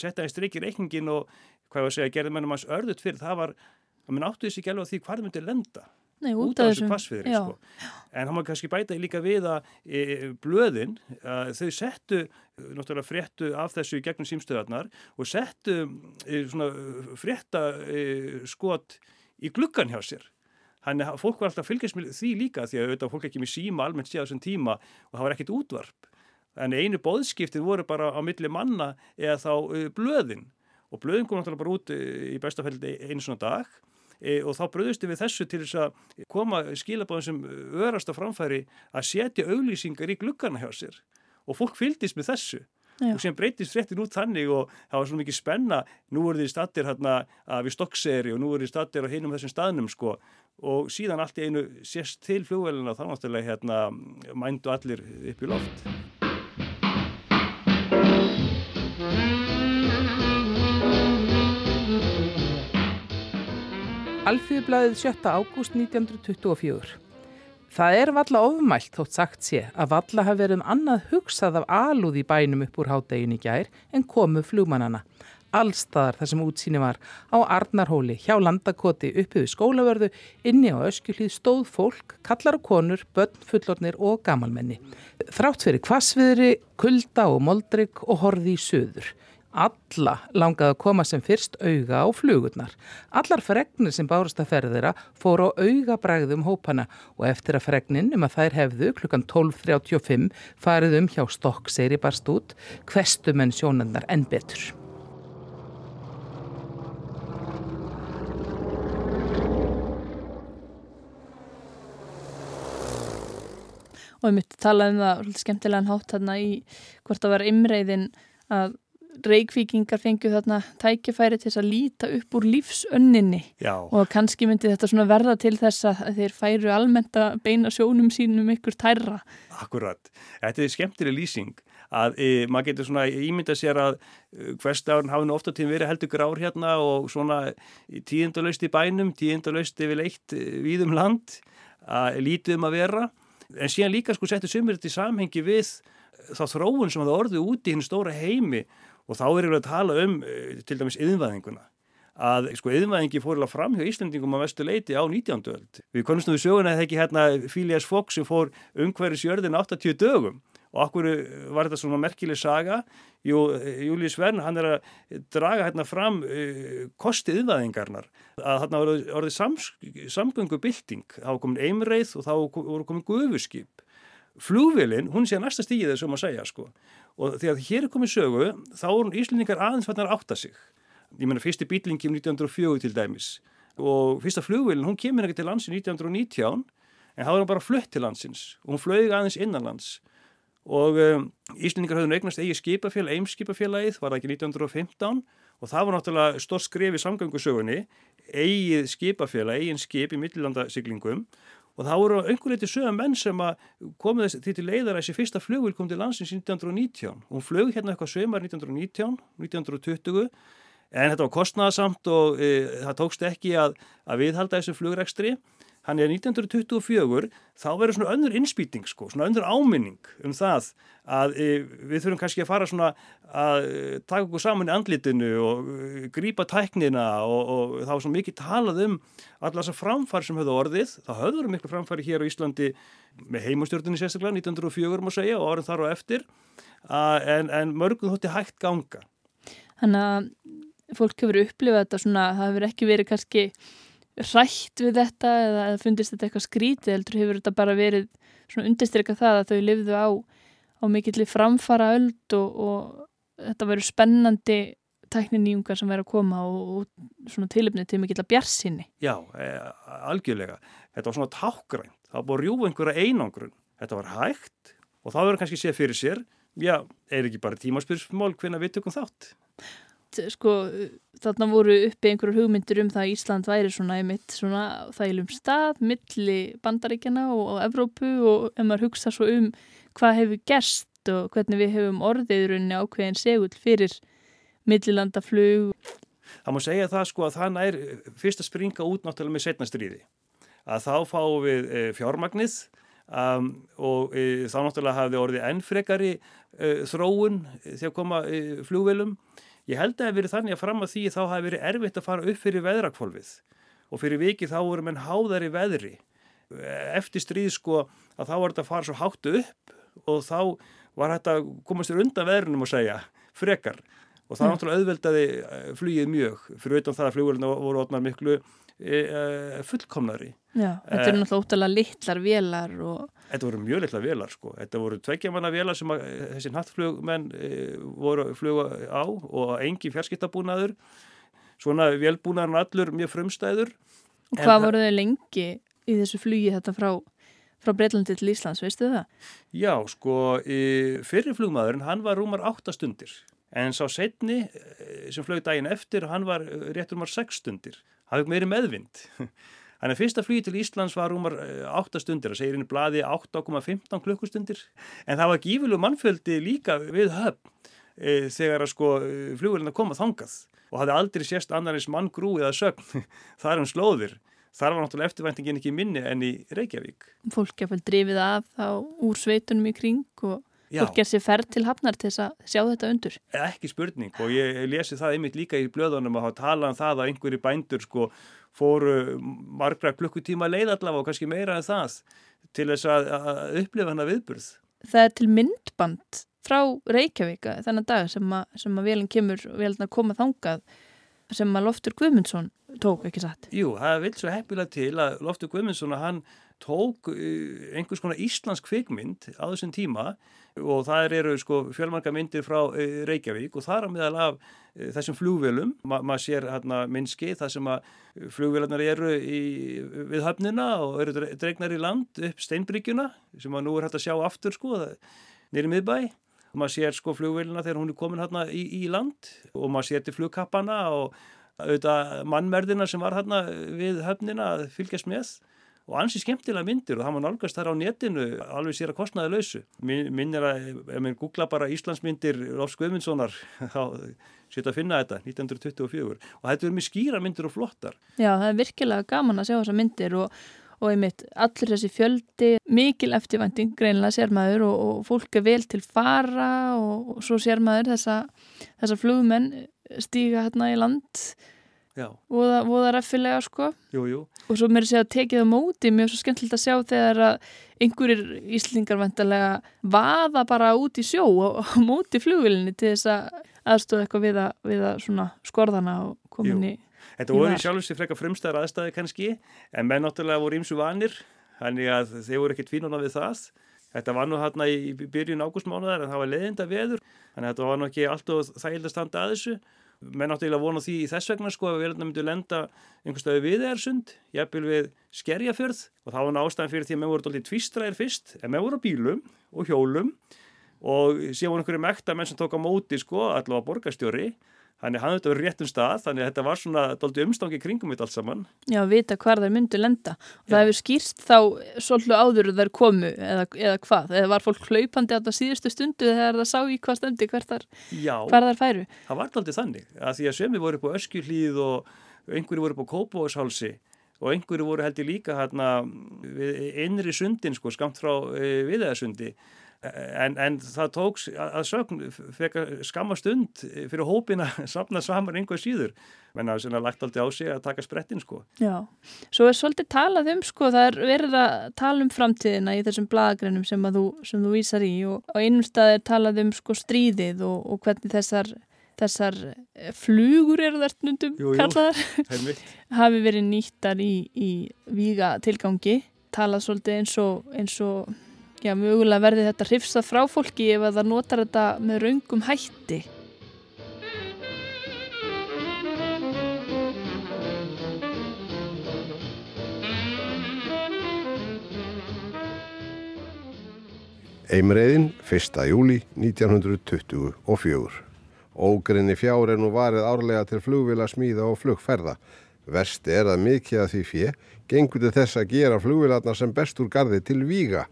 setja í strikki reikningin og hvað ég var segja, gerði mennum hans örðut fyrir, það var að minn áttu þessi gælu á því hvað það myndi lenda. Nei, út af þessu kvassviðri sko. en það má kannski bæta líka við að e, blöðin, að þau settu náttúrulega fréttu af þessu gegnum símstöðarnar og settu e, svona frétta e, skot í gluggan hjá sér. Þannig að fólk var alltaf fylgjast með því líka því að auðvitað fólk ekki með síma almennt séð á þessum tíma og það var ekkit útvarp. Þannig einu bóðskiptin voru bara á milli manna eða þá uh, blöðin og blöðin kom náttúrulega bara út uh, í bestafældi einu svona dag. E, og þá bröðustu við þessu til þess að koma skilabáðum sem örast á framfæri að setja auglýsingar í gluggana hjá sér. Og fólk fyldist með þessu. Já. og sem breytist fréttin út þannig og það var svona mikið spenna. Nú voru þið stattir hérna við stokkseri og nú voru þið stattir á hinum þessum staðnum sko. Og síðan allt í einu sérst til fljóðvelina þá náttúrulega hérna mændu allir upp í loft Alþjóðblæðið 7. ágúst 1924 Það er valla ofmælt þótt sagt sé að valla hafi verið um annað hugsað af alúð í bænum upp úr hádegin í gær en komu flugmannana. Allstaðar þar sem útsýni var á Arnarhóli, hjá landakoti, uppi við skólavörðu, inni á öskjuhlið stóð fólk, kallar og konur, börn, fullornir og gamalmenni. Þrátt fyrir kvasviðri, kulda og moldrygg og horði í söður. Alla langaði að koma sem fyrst auga á flugurnar. Allar fregnir sem bárust að ferðira fóru á auga bræðum hópana og eftir að fregnin um að þær hefðu klukkan 12.35 farið um hjá Stokkseyri barst út, hverstumenn sjónandar enn betur. Og ég myndi tala um það skemmtilegan hátt hérna í hvort að vera imreiðin að reikvíkingar fengju þarna tækifæri til að líta upp úr lífsönninni Já. og kannski myndi þetta verða til þess að þeir færu almennt að beina sjónum sínum ykkur tærra. Akkurat. Þetta er skemmtileg lýsing að e, maður getur svona ímynda sér að e, hverstafn hafi nú ofta tíma verið heldur grár hérna og svona tíundalöst í bænum, tíundalöst yfir leitt e, víðum land að lítið um að vera en síðan líka sko settur sömur þetta í samhengi við þá þróun sem það orðið úti í hinn stóra heimi og þá er ég að tala um eh, til dæmis yðinvæðinguna að sko yðinvæðingi fór fram hjá Íslandingum á vestu leiti á 19. öld. Við konustum við söguna að það ekki hérna Fílias Fox sem fór umhverjus jörðin 80 dögum? Og okkur var þetta svona merkileg saga? Jú, Július Vern, hann er að draga hérna fram uh, kosti yðinvæðingarnar að hérna voru orðið sams, samgöngubilding, þá komin einreið og þá voru komin gufuskip. Flugvilin, hún sé að næsta stíði þessum að segja sko og þegar hér er komið sögu þá er Íslandingar aðeins fannar að átta sig. Ég menna fyrsti bílingi um 1904 til dæmis. Og fyrsta flugvilin hún kemur ekki til landsin 1919 en þá er hún bara flutt til landsins. Og hún flög aðeins innanlands. Og um, Íslandingar höfðu eignast eigi skipafélag, eimskipafélagið var það ekki 1915 og það var náttúrulega stór skref í samgangusögunni eigið skipafélag, eigin skip í millilandasiglingum og það voru einhver leiti sögum menn sem komið þessi því til leiðar að þessi fyrsta flugvíl kom til landsins 1919 og hún flög hérna eitthvað sömar 1919, 1920 en þetta var kostnæðasamt og e, það tókst ekki að, að viðhalda þessu flugrekstri Hann er 1924, þá verður svona önnur innspýting sko, svona önnur áminning um það að e, við þurfum kannski að fara svona að e, taka okkur saman í andlitinu og e, grípa tæknina og, og þá svona mikið talað um alla þessar framfari sem höfðu orðið. Það höfður miklu framfari hér á Íslandi með heimastjórnini sérstaklega 1904 má segja og árið þar og eftir að, en, en mörgum þótti hægt ganga. Þannig að fólk hefur upplifað þetta svona, það hefur ekki verið kannski rætt við þetta eða fundist þetta eitthvað skrítið heldur hefur þetta bara verið svona undirstyrka það að þau lifðu á, á mikillir framfara öld og, og þetta verið spennandi tækninýjungar sem verið að koma og, og svona tilipnið til mikillar bjarsinni. Já, e, algjörlega. Þetta var svona tákgrænt. Það að rjúa einhverja einangrun. Þetta var hægt og það verið kannski séð fyrir sér. Já, er ekki bara tímaspyrsmál hvernig við tökum þátt? Sko, þarna voru uppi einhverjur hugmyndir um það að Ísland væri svona einmitt svona þælum stað milli bandaríkjana og, og Evrópu og ef maður hugsa svo um hvað hefur gerst og hvernig við hefum orðiðrunni ákveðin segull fyrir millilandaflug Það má segja það sko að þann er fyrst að springa út náttúrulega með setnastriði að þá fáum við eh, fjármagnið um, og e, þá náttúrulega hafði orðið ennfrekari e, þróun þegar koma e, flugvelum. Ég held að það hefði verið þannig að fram að því þá hafi verið erfitt að fara upp fyrir veðrakvolfið og fyrir vikið þá voru menn háðar í veðri. Eftir stríð sko að þá var þetta að fara svo háttu upp og þá var þetta að komast þér undan veðrunum og segja frekar og það mm. náttúrulega auðveldaði flugið mjög fyrir auðvitað það að flugvelina voru ótnar miklu E, e, fullkomnari Já, þetta eru náttúrulega óttalega litlar velar og... Þetta voru mjög litlar velar sko. Þetta voru tveggjamanna velar sem að, þessi nattflugmenn e, voru fluga á og engi fjarskiptabúnaður. Svona velbúnaðan allur mjög frumstæður. Og Hvað voru þau lengi í þessu flugi þetta frá, frá Breitlandi til Íslands, veistu það? Já, sko fyrir flugmaðurinn, hann var rúmar áttastundir en sá setni sem flög daginn eftir, hann var réttur rúmar sexstundir hafði meiri meðvind. Þannig að fyrsta flugi til Íslands var umar 8 eh, stundir, það segir henni bladi 8,15 klukkustundir, en það var gífilu mannfjöldi líka við höfn e, þegar að sko eh, flugurinn að koma þangað og hafði aldrei sérst annarins mann grúið að sögn, það er um slóðir. Þar var náttúrulega eftirvæntingin ekki minni enn í Reykjavík. Fólk er vel drifið af þá úr sveitunum í kring og. Fólk er sér ferð til hafnar til þess að sjá þetta undur. Ekki spurning og ég lesi það einmitt líka í blöðunum að talað um það að einhverju bændur sko fóru margra klukkutíma leið allavega og kannski meira en það til þess að, að upplifa hana viðburð. Það er til myndband frá Reykjavíka þennan dag sem að, sem að velin kemur og velin að koma þangað sem að Loftur Guðmundsson tók, ekki satt? Jú, það vil svo heppilega til að Loftur Guðmundsson að hann tók eh, einhvers konar íslensk kvikmynd á þessum tíma og það eru sko fjölmarka myndir frá eh, Reykjavík og það er að miðal af eh, þessum flugvelum, Ma, maður sér hérna minnski það sem að flugvelarnar eru í, við höfnina og eru dregnar í land upp steinbryggjuna sem að nú er hægt að sjá aftur sko nýri miðbæ. Og maður sér sko flugvelina þegar hún er komin hérna í, í land og maður sér til flugkappana og auðvitað mannmerðina sem var hérna við höfnina að fylgjast með og ansi skemmtilega myndir og það maður nálgast þar á netinu alveg sér að kostnaði lausu Min, minn er að, ef maður googla bara Íslandsmyndir Lofs Guðmundssonar þá setja að finna þetta 1924 og þetta er mjög skýra myndir og flottar. Já, það er virkilega gaman að sjá þessa myndir og, og einmitt allir þessi fjöldi mikil eftirvænting greinlega sér maður og, og fólk er vel til fara og, og svo sér maður þessa, þessa flugmenn stíga hérna í land og það er eftirlega sko. Jú, jú. og svo mér sé að tekið á móti mér er svo skemmtilegt að sjá þegar að einhverjir íslingar vantarlega vaða bara út í sjó og, og móti flugvilinni til þess að aðstóða eitthvað við að, við að skorðana og kominni Þetta voru í sjálfur sér frekka frumstæðar aðstæði kannski en menn náttúrulega voru ímsu vanir þannig að þeir voru ekkert fínuna við það. Þetta var nú hérna í byrjun ágústmánuðar en það var leðinda veður þannig að þetta var nú ekki alltaf þægild að standa að þessu menn átti eiginlega vona því í þess vegna sko að við myndum lenda einhverstaði við ersund, jafnvel við skerjafjörð. Og það var nástæðan fyrir því að menn voru doldið tvistræðir fyrst, en menn voru á bílum og hjólum. Og síðan voru einhverju mekta menn sem tók á móti sko allavega borgastjóri Þannig hann þetta verið réttum stað, þannig að þetta var svona doldi umstangi kringum þetta allt saman. Já, vita hvar þær myndu lenda. Og það hefur skýrst þá svolítið áður þær komu eða, eða hvað? Eða var fólk hlaupandi á þetta síðustu stundu þegar það sá í hvað stemdi hver þar, þar færu? Já, það var doldi þannig. Að því að sömi voru upp á Öskjuhlíð og einhverju voru upp á Kópavóshálsi og einhverju voru heldur líka hérna einri sundin sko, skamt frá e, viðæðasundi En, en það tóks að sögn skamma stund fyrir hópin að sapna saman einhver síður. Menn að það er lagt aldrei á sig að taka sprettin sko. Já, svo er svolítið talað um sko, það er verið að tala um framtíðina í þessum bladagreinum sem, sem þú vísar í og á einum stað er talað um sko stríðið og, og hvernig þessar, þessar eh, flugur eru þar nundum kallaðar. Hafi verið nýttar í, í víga tilgangi talað svolítið eins og, eins og já, mögulega verði þetta hrifsað frá fólki ef það notar þetta með raungum hætti. Eimreiðin 1. júli 1924. Ógrinni fjár er nú varið árlega til flugvila smíða og flugferða. Verst er að mikið af því fjö gengur til þess að gera flugvilarnar sem best úr gardi til víga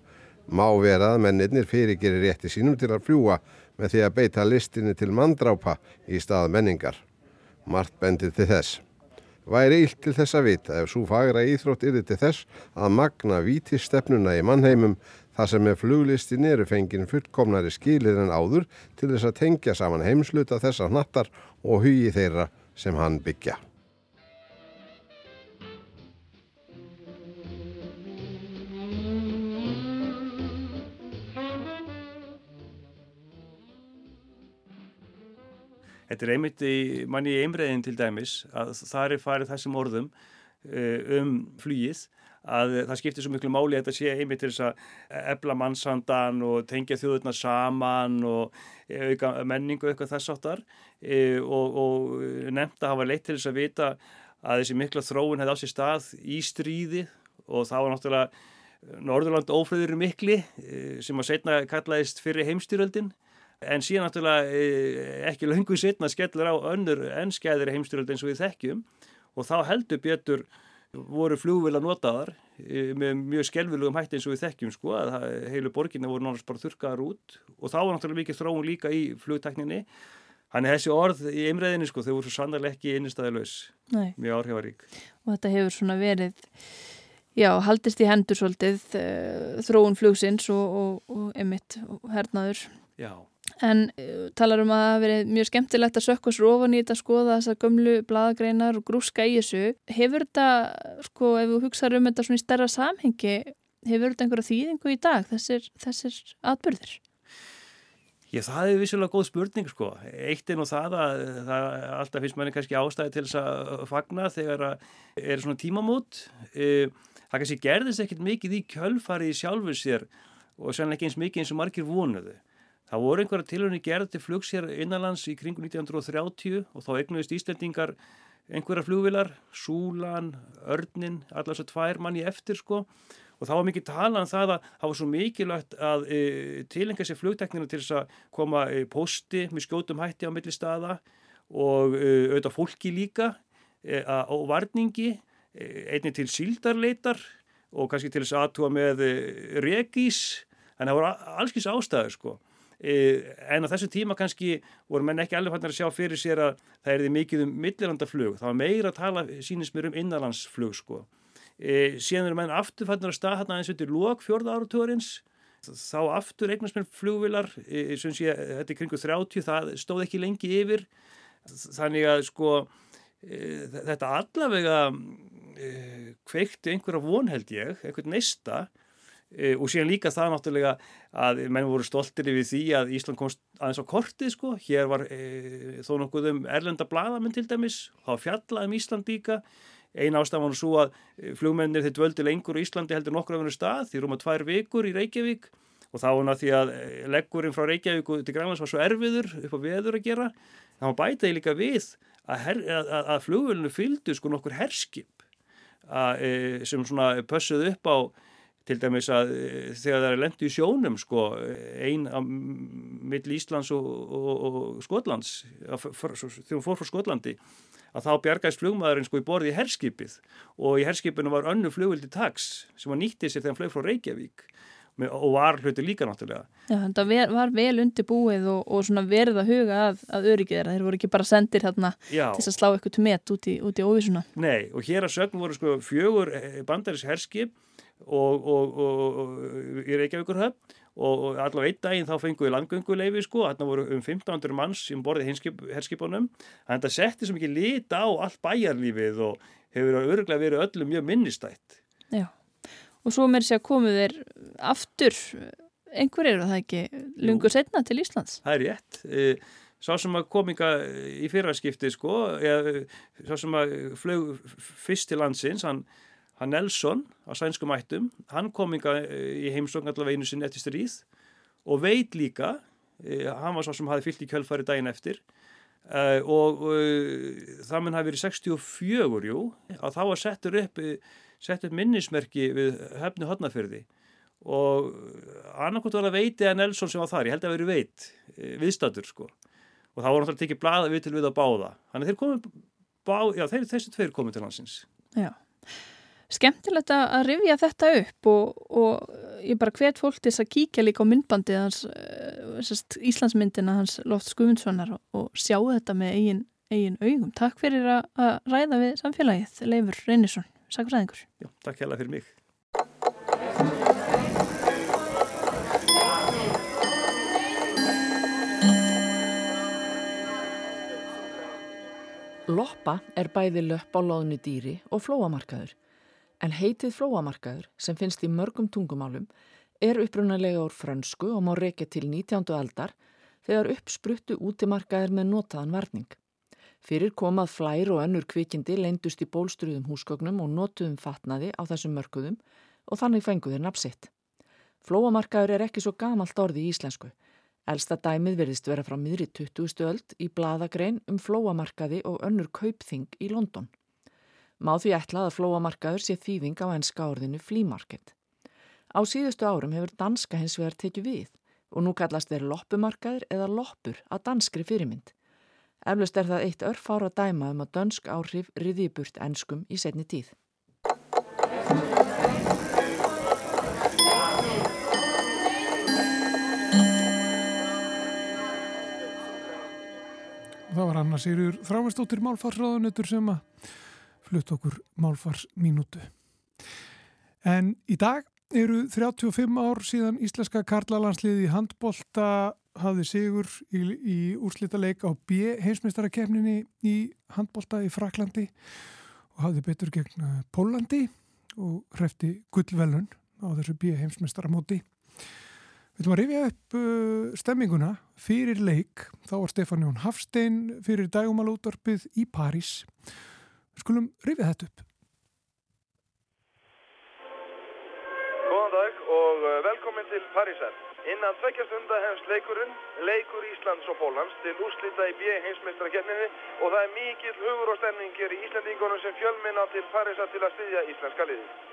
Má vera að mennirnir fyrirgerir rétti sínum til að fljúa með því að beita listinni til manndrápa í stað menningar. Mart bendir til þess. væri illt til þess að vita ef svo fagra íþrótt yrði til þess að magna vítistefnuna í mannheimum þar sem með fluglistin eru fengin fullkomnari skilir en áður til þess að tengja saman heimsluta þessar nattar og hugi þeirra sem hann byggja. Þetta er einmitt í manni í einbreiðin til dæmis að það er farið þessum orðum uh, um flýið að það skiptir svo miklu máli að þetta sé einmitt til þess að ebla mannsandan og tengja þjóðurna saman og auka menningu eitthvað þess áttar e, og, og nefnt að hafa leitt til þess að vita að þessi mikla þróun hefði á sér stað í stríði og það var náttúrulega Norðurland ófröður mikli sem að setna kallaðist fyrir heimstyröldin en síðan náttúrulega e, ekki löngu setna skellur á önnur ennskæðir heimstyröld eins og við þekkjum og þá heldur betur voru flugvila notaðar e, með mjög skelvilugum hætti eins og við þekkjum sko að heilu borginna voru náttúrulega bara þurkaðar út og þá var náttúrulega mikið þróun líka í flugtekninni Þannig þessi orð í einræðinni sko þau voru svo sannarlega ekki innistæðilegs mjög áhrifarík. Og þetta hefur svona verið já, haldist í hendur svolítið uh, þróun flugsins og, og, og emitt og hernaður. Já. En uh, talar um að það hafi verið mjög skemmtilegt að sökka sér ofan í þetta að skoða þessar gömlu bladagreinar og grúska í þessu. Hefur þetta, sko, ef þú hugsaður um þetta svona í stærra samhengi, hefur þetta einhverja þýðingu í dag, þessir, þessir atbyrðir? Já, það er vissulega góð spurning sko. Eitt er nú það að það alltaf finnst manni kannski ástæði til þess að fagna þegar að er svona tímamót. E, það kannski gerðist ekkert mikið í kjölfarið sjálfur sér og sannlega ekki eins mikið eins og margir vonuðu. Það voru einhverja tilhörni gerð til flugs hér innanlands í kringu 1930 og þá egnuðist Íslandingar einhverja flugvilar, Súlan, Örnin, allar svo tvær manni eftir sko. Og þá var mikið talað um það að það var svo mikilvægt að e, tilenga sér flugteknina til þess að koma e, posti með skjótum hætti á milli staða og e, auðvitað fólki líka e, og varningi e, einni til síldarleitar og kannski til þess aðtúa með e, regís en það voru allskins ástæður sko en á þessu tíma kannski voru menn ekki alveg hann að sjá fyrir sér að það er því mikið um millilandaflug, það var meira að tala sínist mér um innanlandsflug sko. E, síðan eru menn afturfætnar að stað hérna eins og þetta er lók fjörða áratúarins þá aftur eignast mér flugvilar e, sem sé þetta er kringu 30 það stóð ekki lengi yfir. Þannig að sko e, þetta allavega e, kveikti einhverja von held ég, einhvern neista. e, og síðan líka það náttúrulega að menn voru stoltir yfir því að Ísland komst aðeins á kortið sko. Hér var e, þó nokkuð um erlenda bladamenn til dæmis, þá fjallaðum Ísland líka. Einn ástafan var svo að eh, flugmennir þeir dvöldi lengur í Íslandi heldur nokkur af hennu stað því rúma tvær vikur í Reykjavík. Og þá var það því að eh, leggurinn frá Reykjavík til Grænlands var svo erfiður upp á veður að gera. Var bætaði líka við að, að, að flugvölinu fylgdu sko nokkur herskip að, e, sem svona pössuð upp á til dæmis að þegar það er lendu í sjónum sko einn mill Íslands og, og, og Skotlands þegar hún fór frá Skotlandi að þá bjargæst flugmaðurinn sko í borði í herskipið og í herskipinu var önnu flugvildi tax sem var nýttið sér þegar hann flög frá Reykjavík og var hluti líka náttúrulega. Já, þetta var vel undirbúið og, og svona verið að huga að, að öryggið þeirra, þeir voru ekki bara sendir þarna Já. til að slá eitthvað til met út í, í óvísuna. Nei, og hér að sögum voru sko fjögur eh, bandaris herskip og, og, og í Reykjavíkurhöfn. Og allavega einn daginn þá fengum við landgönguleifi sko, þarna voru um 1500 manns sem borðið herskipunum, þannig að þetta setti svo mikið lit á allt bæjarlífið og hefur öruglega verið öllum mjög minnistætt. Já, og svo mér sé að komu þeir aftur, einhver eru það ekki lungur setna til Íslands? Það er rétt, e, sá sem að kominga í fyrraskipti sko, eða sá sem að flög fyrst til landsins, hann hann Nelson á sænskum ættum, hann kom inga eh, í heimsókn allavega einu sinni eftir stríð og veit líka, eh, hann var svo sem hafi fyllt í kjölfari daginn eftir Uh, og það mun hafi verið 64, jú, að þá var settur upp, sett upp minnismerki við hefnu hodnafyrði og annarkot var að veiti að Nelson sem var þar, ég held að veri veit viðstatur sko. Og það voru náttúrulega tekið blada við til við að báða. Þannig að þeir komið, bá, já þeir, þessi tveir komið til hansins Já skemmtilegt að rifja þetta upp og, og ég bara hvet fólk til að kíkja líka á myndbandið hans, eh, Íslandsmyndina hans Loft Skumundssonar og, og sjá þetta með eigin, eigin augum. Takk fyrir að ræða við samfélagið, Leifur Reynisson, sakfræðingur. Já, takk hella fyrir mig. Loppa er bæði löpp á loðnu dýri og flóamarkaður, en heitið flóamarkaður sem finnst í mörgum tungumálum er upprunalega úr fransku og má reykja til 19. aldar þegar uppspruttu útimarkaðir með notaðan varning. Fyrir komað flær og önnur kvikindi leindust í bólstruðum húsgögnum og notuðum fatnaði á þessum mörkuðum og þannig fenguðir napsitt. Flóamarkaður er ekki svo gamalt orði í íslensku. Elsta dæmið verðist vera frá miðri 20. öld í bladagrein um flóamarkaði og önnur kaupþing í London. Má því ætlað að flóamarkaður sé þýðing á enska orðinu flea-market. Á síðustu árum hefur danska hins vegar tekið við og nú kallast þeir loppumarkaður eða loppur að danskri fyrirmynd. Eflust er það eitt örfára dæma um að dansk áhrif riðiburt enskum í setni tíð. Það var Anna Sýrjur Þráinsdóttir Málfarsráðunötur sem að flutt okkur Málfarsminútu. En í dag eru 35 ár síðan Íslenska Karlalandsliði í handbolta hafði sigur í, í úrslita leik á B heimsmeistarakefninni í handbolta í Fraklandi og hafði betur gegn eh, Pólandi og hrefti gullvelun á þessu B heimsmeistaramóti. Við ætlum að rifja upp uh, stemminguna fyrir leik. Þá var Stefán Jón Hafstein fyrir dægumalútorpið í París. Við skulum rifja þetta upp. Góðan dag og uh, velkomin til Parísar. Innan tveggjastunda hefst leikurinn, leikur Íslands og Pólans til úrslita í B heimsmeistrakefninni og það er mikill hugur og stemningir í Íslandingunum sem fjölminna til Parísar til að styðja íslenska liði.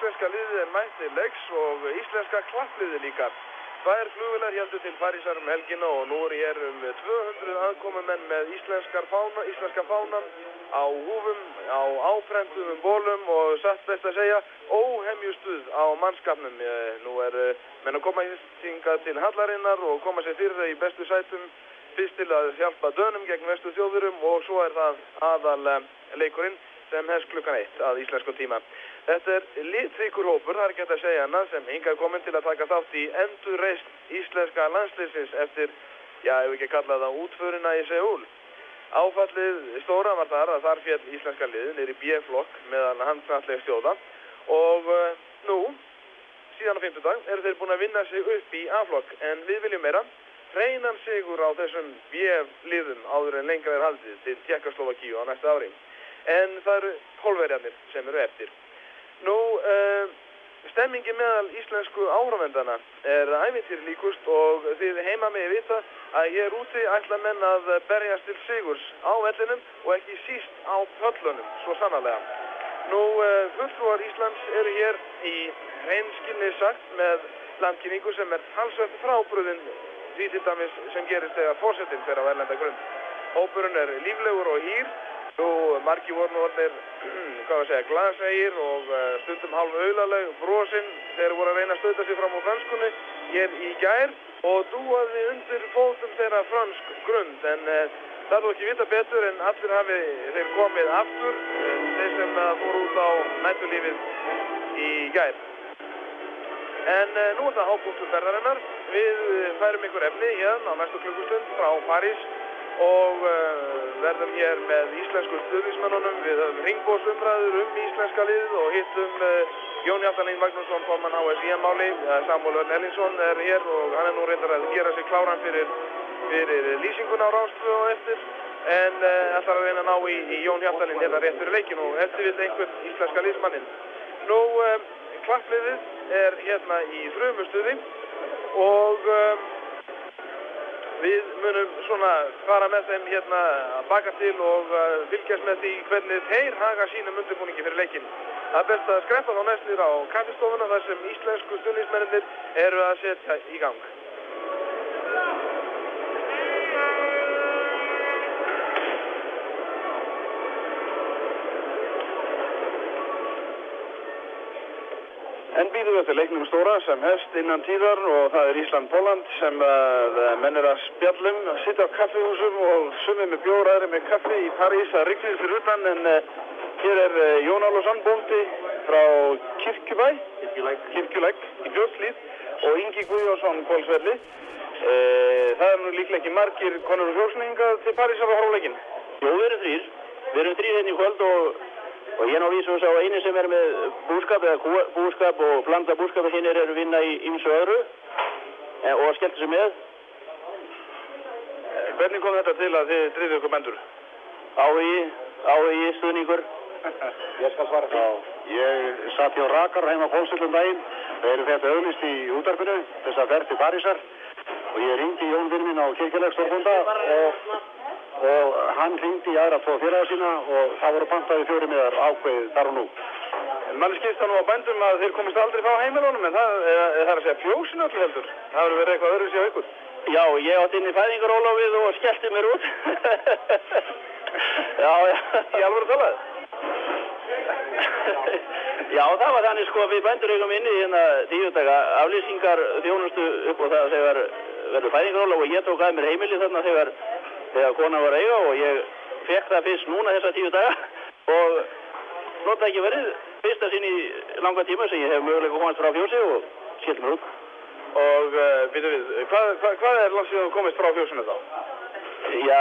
Íslenska liðið er mættið leiks og íslenska klappliðið líka. Tvær flugvilar heldur til Parísar um helgina og nú er hér um 200 aðkomumenn með fána, íslenska fánan á húfum, á áprendum bólum og satt best að segja óhemjustuð á mannskapnum. Nú er menn að koma hingað til hallarinnar og koma sér fyrir það í bestu sætum fyrst til að hjálpa dönum gegn vestu þjóðurum og svo er það aðal leikurinn sem hefst klukkan eitt að íslenskum tíma. Þetta er litríkur hópur, það er ekki hægt að segja hana, sem hingað komin til að taka þátt í endur reist íslenska landslýsins eftir, já, ef ekki kalla það útförina í Seúl. Áfallið stóra var þar að þar fjall íslenska liðin er í B-flokk meðan handknallega stjóða og uh, nú, síðan á 50 dag, eru þeir búin að vinna sig upp í A-flokk en við viljum meira hreinan sigur á þessum B-liðum áður en lengra er haldið til Tjekkoslovakíu á næsta ári. En það eru hólverjarnir sem eru eftir. Nú, uh, stemmingi meðal íslensku áhrafendana er ævintýri líkust og þið heima með vita að ég er úti ætla menn að berjast til sigurs á vellinum og ekki síst á pöllunum, svo sannarlega. Nú, uh, fulltrúar Íslands eru hér í hreinskilni sagt með landkynningu sem er halsvöld frábröðin því til dæmis sem gerist þegar fórsetin fyrir að verlenda grunn. Hópurinn er líflegur og hýr Nú, margi voru nú orðinir, hvað var að segja, glasegir og uh, stundum halv auðaleg, brosinn, þeir voru að reyna að stöta sig fram á franskunni hér í gær og dúaði undir fótum þeirra fransk grund. En uh, það er ekki vita betur en allir hafi þeir komið aftur, uh, þeir sem fóru út á nættulífið í gær. En nú er það hápunktur ferðarinnar. Við færum ykkur efni hérna á næstu klukkustund frá París og uh, verðum hér með íslensku stuðvísmennunum. Við höfum ringbósumræður um íslenska lið og hittum uh, Jón Hjaltalín Magnússon, formann HSI-máli. Uh, Samuel Örn Ellinsson er hér og hann er nú reyndar að gera sig kláran fyrir, fyrir lýsinguna á Rástfu og eftir. En ætlar að reyna að ná í, í Jón Hjaltalín hérna rétt fyrir leikinu og eftir við einhvern íslenska liðsmannin. Nú, klappliðið er hérna í frumustuði og Við munum svona fara með þeim hérna að baka til og fylgjast með því hvernig þeir haga sínum undirbúningi fyrir leikin. Það er best að skreppa þá næst nýra á kaffistofuna þar sem íslensku stundismennir eru að setja í gang. Býðum við til leiknum stóra sem hefst innan tíðar og það er Ísland-Póland sem uh, menn er að spjallum, að sitja á kaffihúsum og sumið með bjór, aðri með kaffi í París að rignir fyrir utan en uh, hér er uh, Jón Álvarsson bóndi frá Kirkjubæ, Kirkjulegg í Björnslíð og Ingi Guðjónsson Pólsvelli. Það er nú líklega ekki margir konur og fjóksninga til París að fara á leikin. Jó, við erum þrýr. Við erum þrýr hérna í kvöld og Og ég er á vísu á eini sem er með búskap eða búskap og blanda búskap og hinn er að vinna í ymsu öðru e, og skellta sér með. Hvernig kom þetta til að þið driðið ykkur mendur? Áhugi, áhugi, stuðningur. Ég skal svara því. Ég satt hjá Rakar heima á Pólstöldum daginn. Við erum þetta auðvist í útarpinu þess að verði til Parísar og ég ringdi Jón Virmin á kirkjalagsstofbunda og og hann ringdi í aðra tvo félaga sína og það voru pantaði fjóri miðar ákveðið þar og nú. En mann skilst það nú á bændum að þeir komist aldrei frá heimilónum en það er, er að segja fjósinu öllu heldur. Það verður verið eitthvað öðru sér aukur. Já, ég átt inn í fæðingarólofið og skellti mér út. já, já. Í alveg talað? já, það var þannig sko að við bændur eigum inn í hérna tíudaga aflýsingar þjónustu upp og það þegar verður fæðingarólof og ég tók að mér heimili þarna þegar þegar konan var eiga og ég fekk það fyrst núna þessa tíu daga og nota ekki verið fyrsta sinn í langa tíma sem ég hef mögulega komast frá fjósi og skildi mér út. Og uh, býtu við, hvað, hvað, hvað er langt síðan þú komist frá fjósinu þá? Já,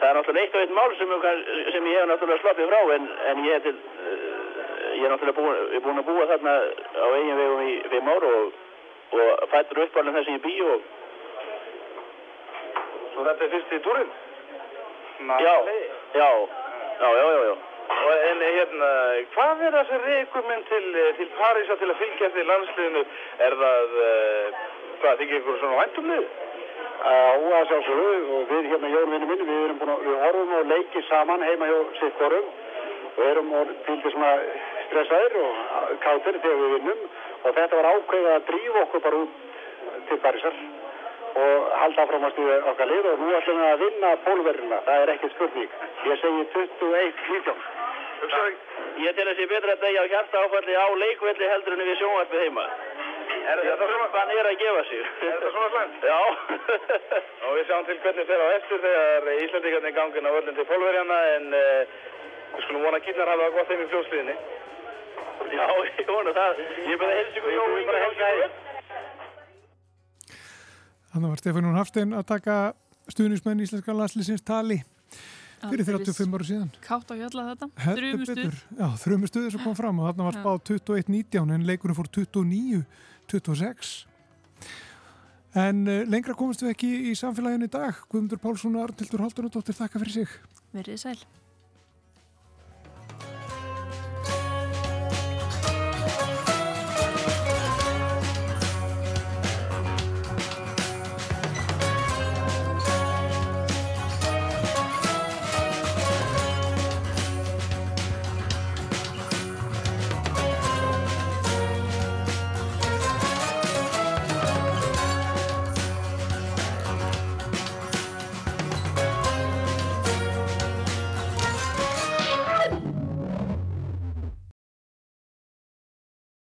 það er náttúrulega eitt og eitt mál sem, sem ég hef náttúrulega sloppið frá en, en ég, til, uh, ég er náttúrulega búin, búin að búa þarna á eigin vegum í fimm ár og, og fættur uppalinn þess að ég bý og þetta er fyrst í túrin? Já, já, já, já, já, já. Og en hérna, hvað er það sem reykur minn til, til Parísa til að fylgja því landsliðinu? Er það, uh, hvað, þykir ykkur svona væntumlið? Já, það sjálfsögðu og við hérna Jórvinni minni, við erum búin að, við horfum og leikið saman heima hjá Sikkorum og erum til því svona stressaðir og kátir þegar við vinnum og þetta var ákveðið að drífa okkur bara út til Parísar og halda áfram að stuða okkar lið og nú ætlum við að vinna pólverðina, það er ekkert spurning. Ég segi 21-19. Ég tel að sé betra að degja á hjarta áfalli á leikvelli heldur en við sjónvarpið heima. Er þetta svona? Hann er að gefa sig. Er þetta svona slæmt? Já. og við sjáum til hvernig fer á eftir þegar Íslandíkarnir gangin á öllum til pólverjana en uh, við skulum vona að kýrnar hafa gott heim í fljóðsliðinni. Já, ég vona það. Ég beði helst ykkur Þannig var Stefán Hafstein að taka stuðnismenn íslenska landslýsins tali fyrir 35 ára síðan. Kátt á hjalla þetta, þrjumustuð. Já, þrjumustuðið sem kom fram og þarna var spáð 21-19 en leikunum fór 29-26. En uh, lengra komumst við ekki í samfélaginu í dag. Guðmundur Pálsson og Arnildur Haldunadóttir, þakka fyrir sig. Verðið sæl.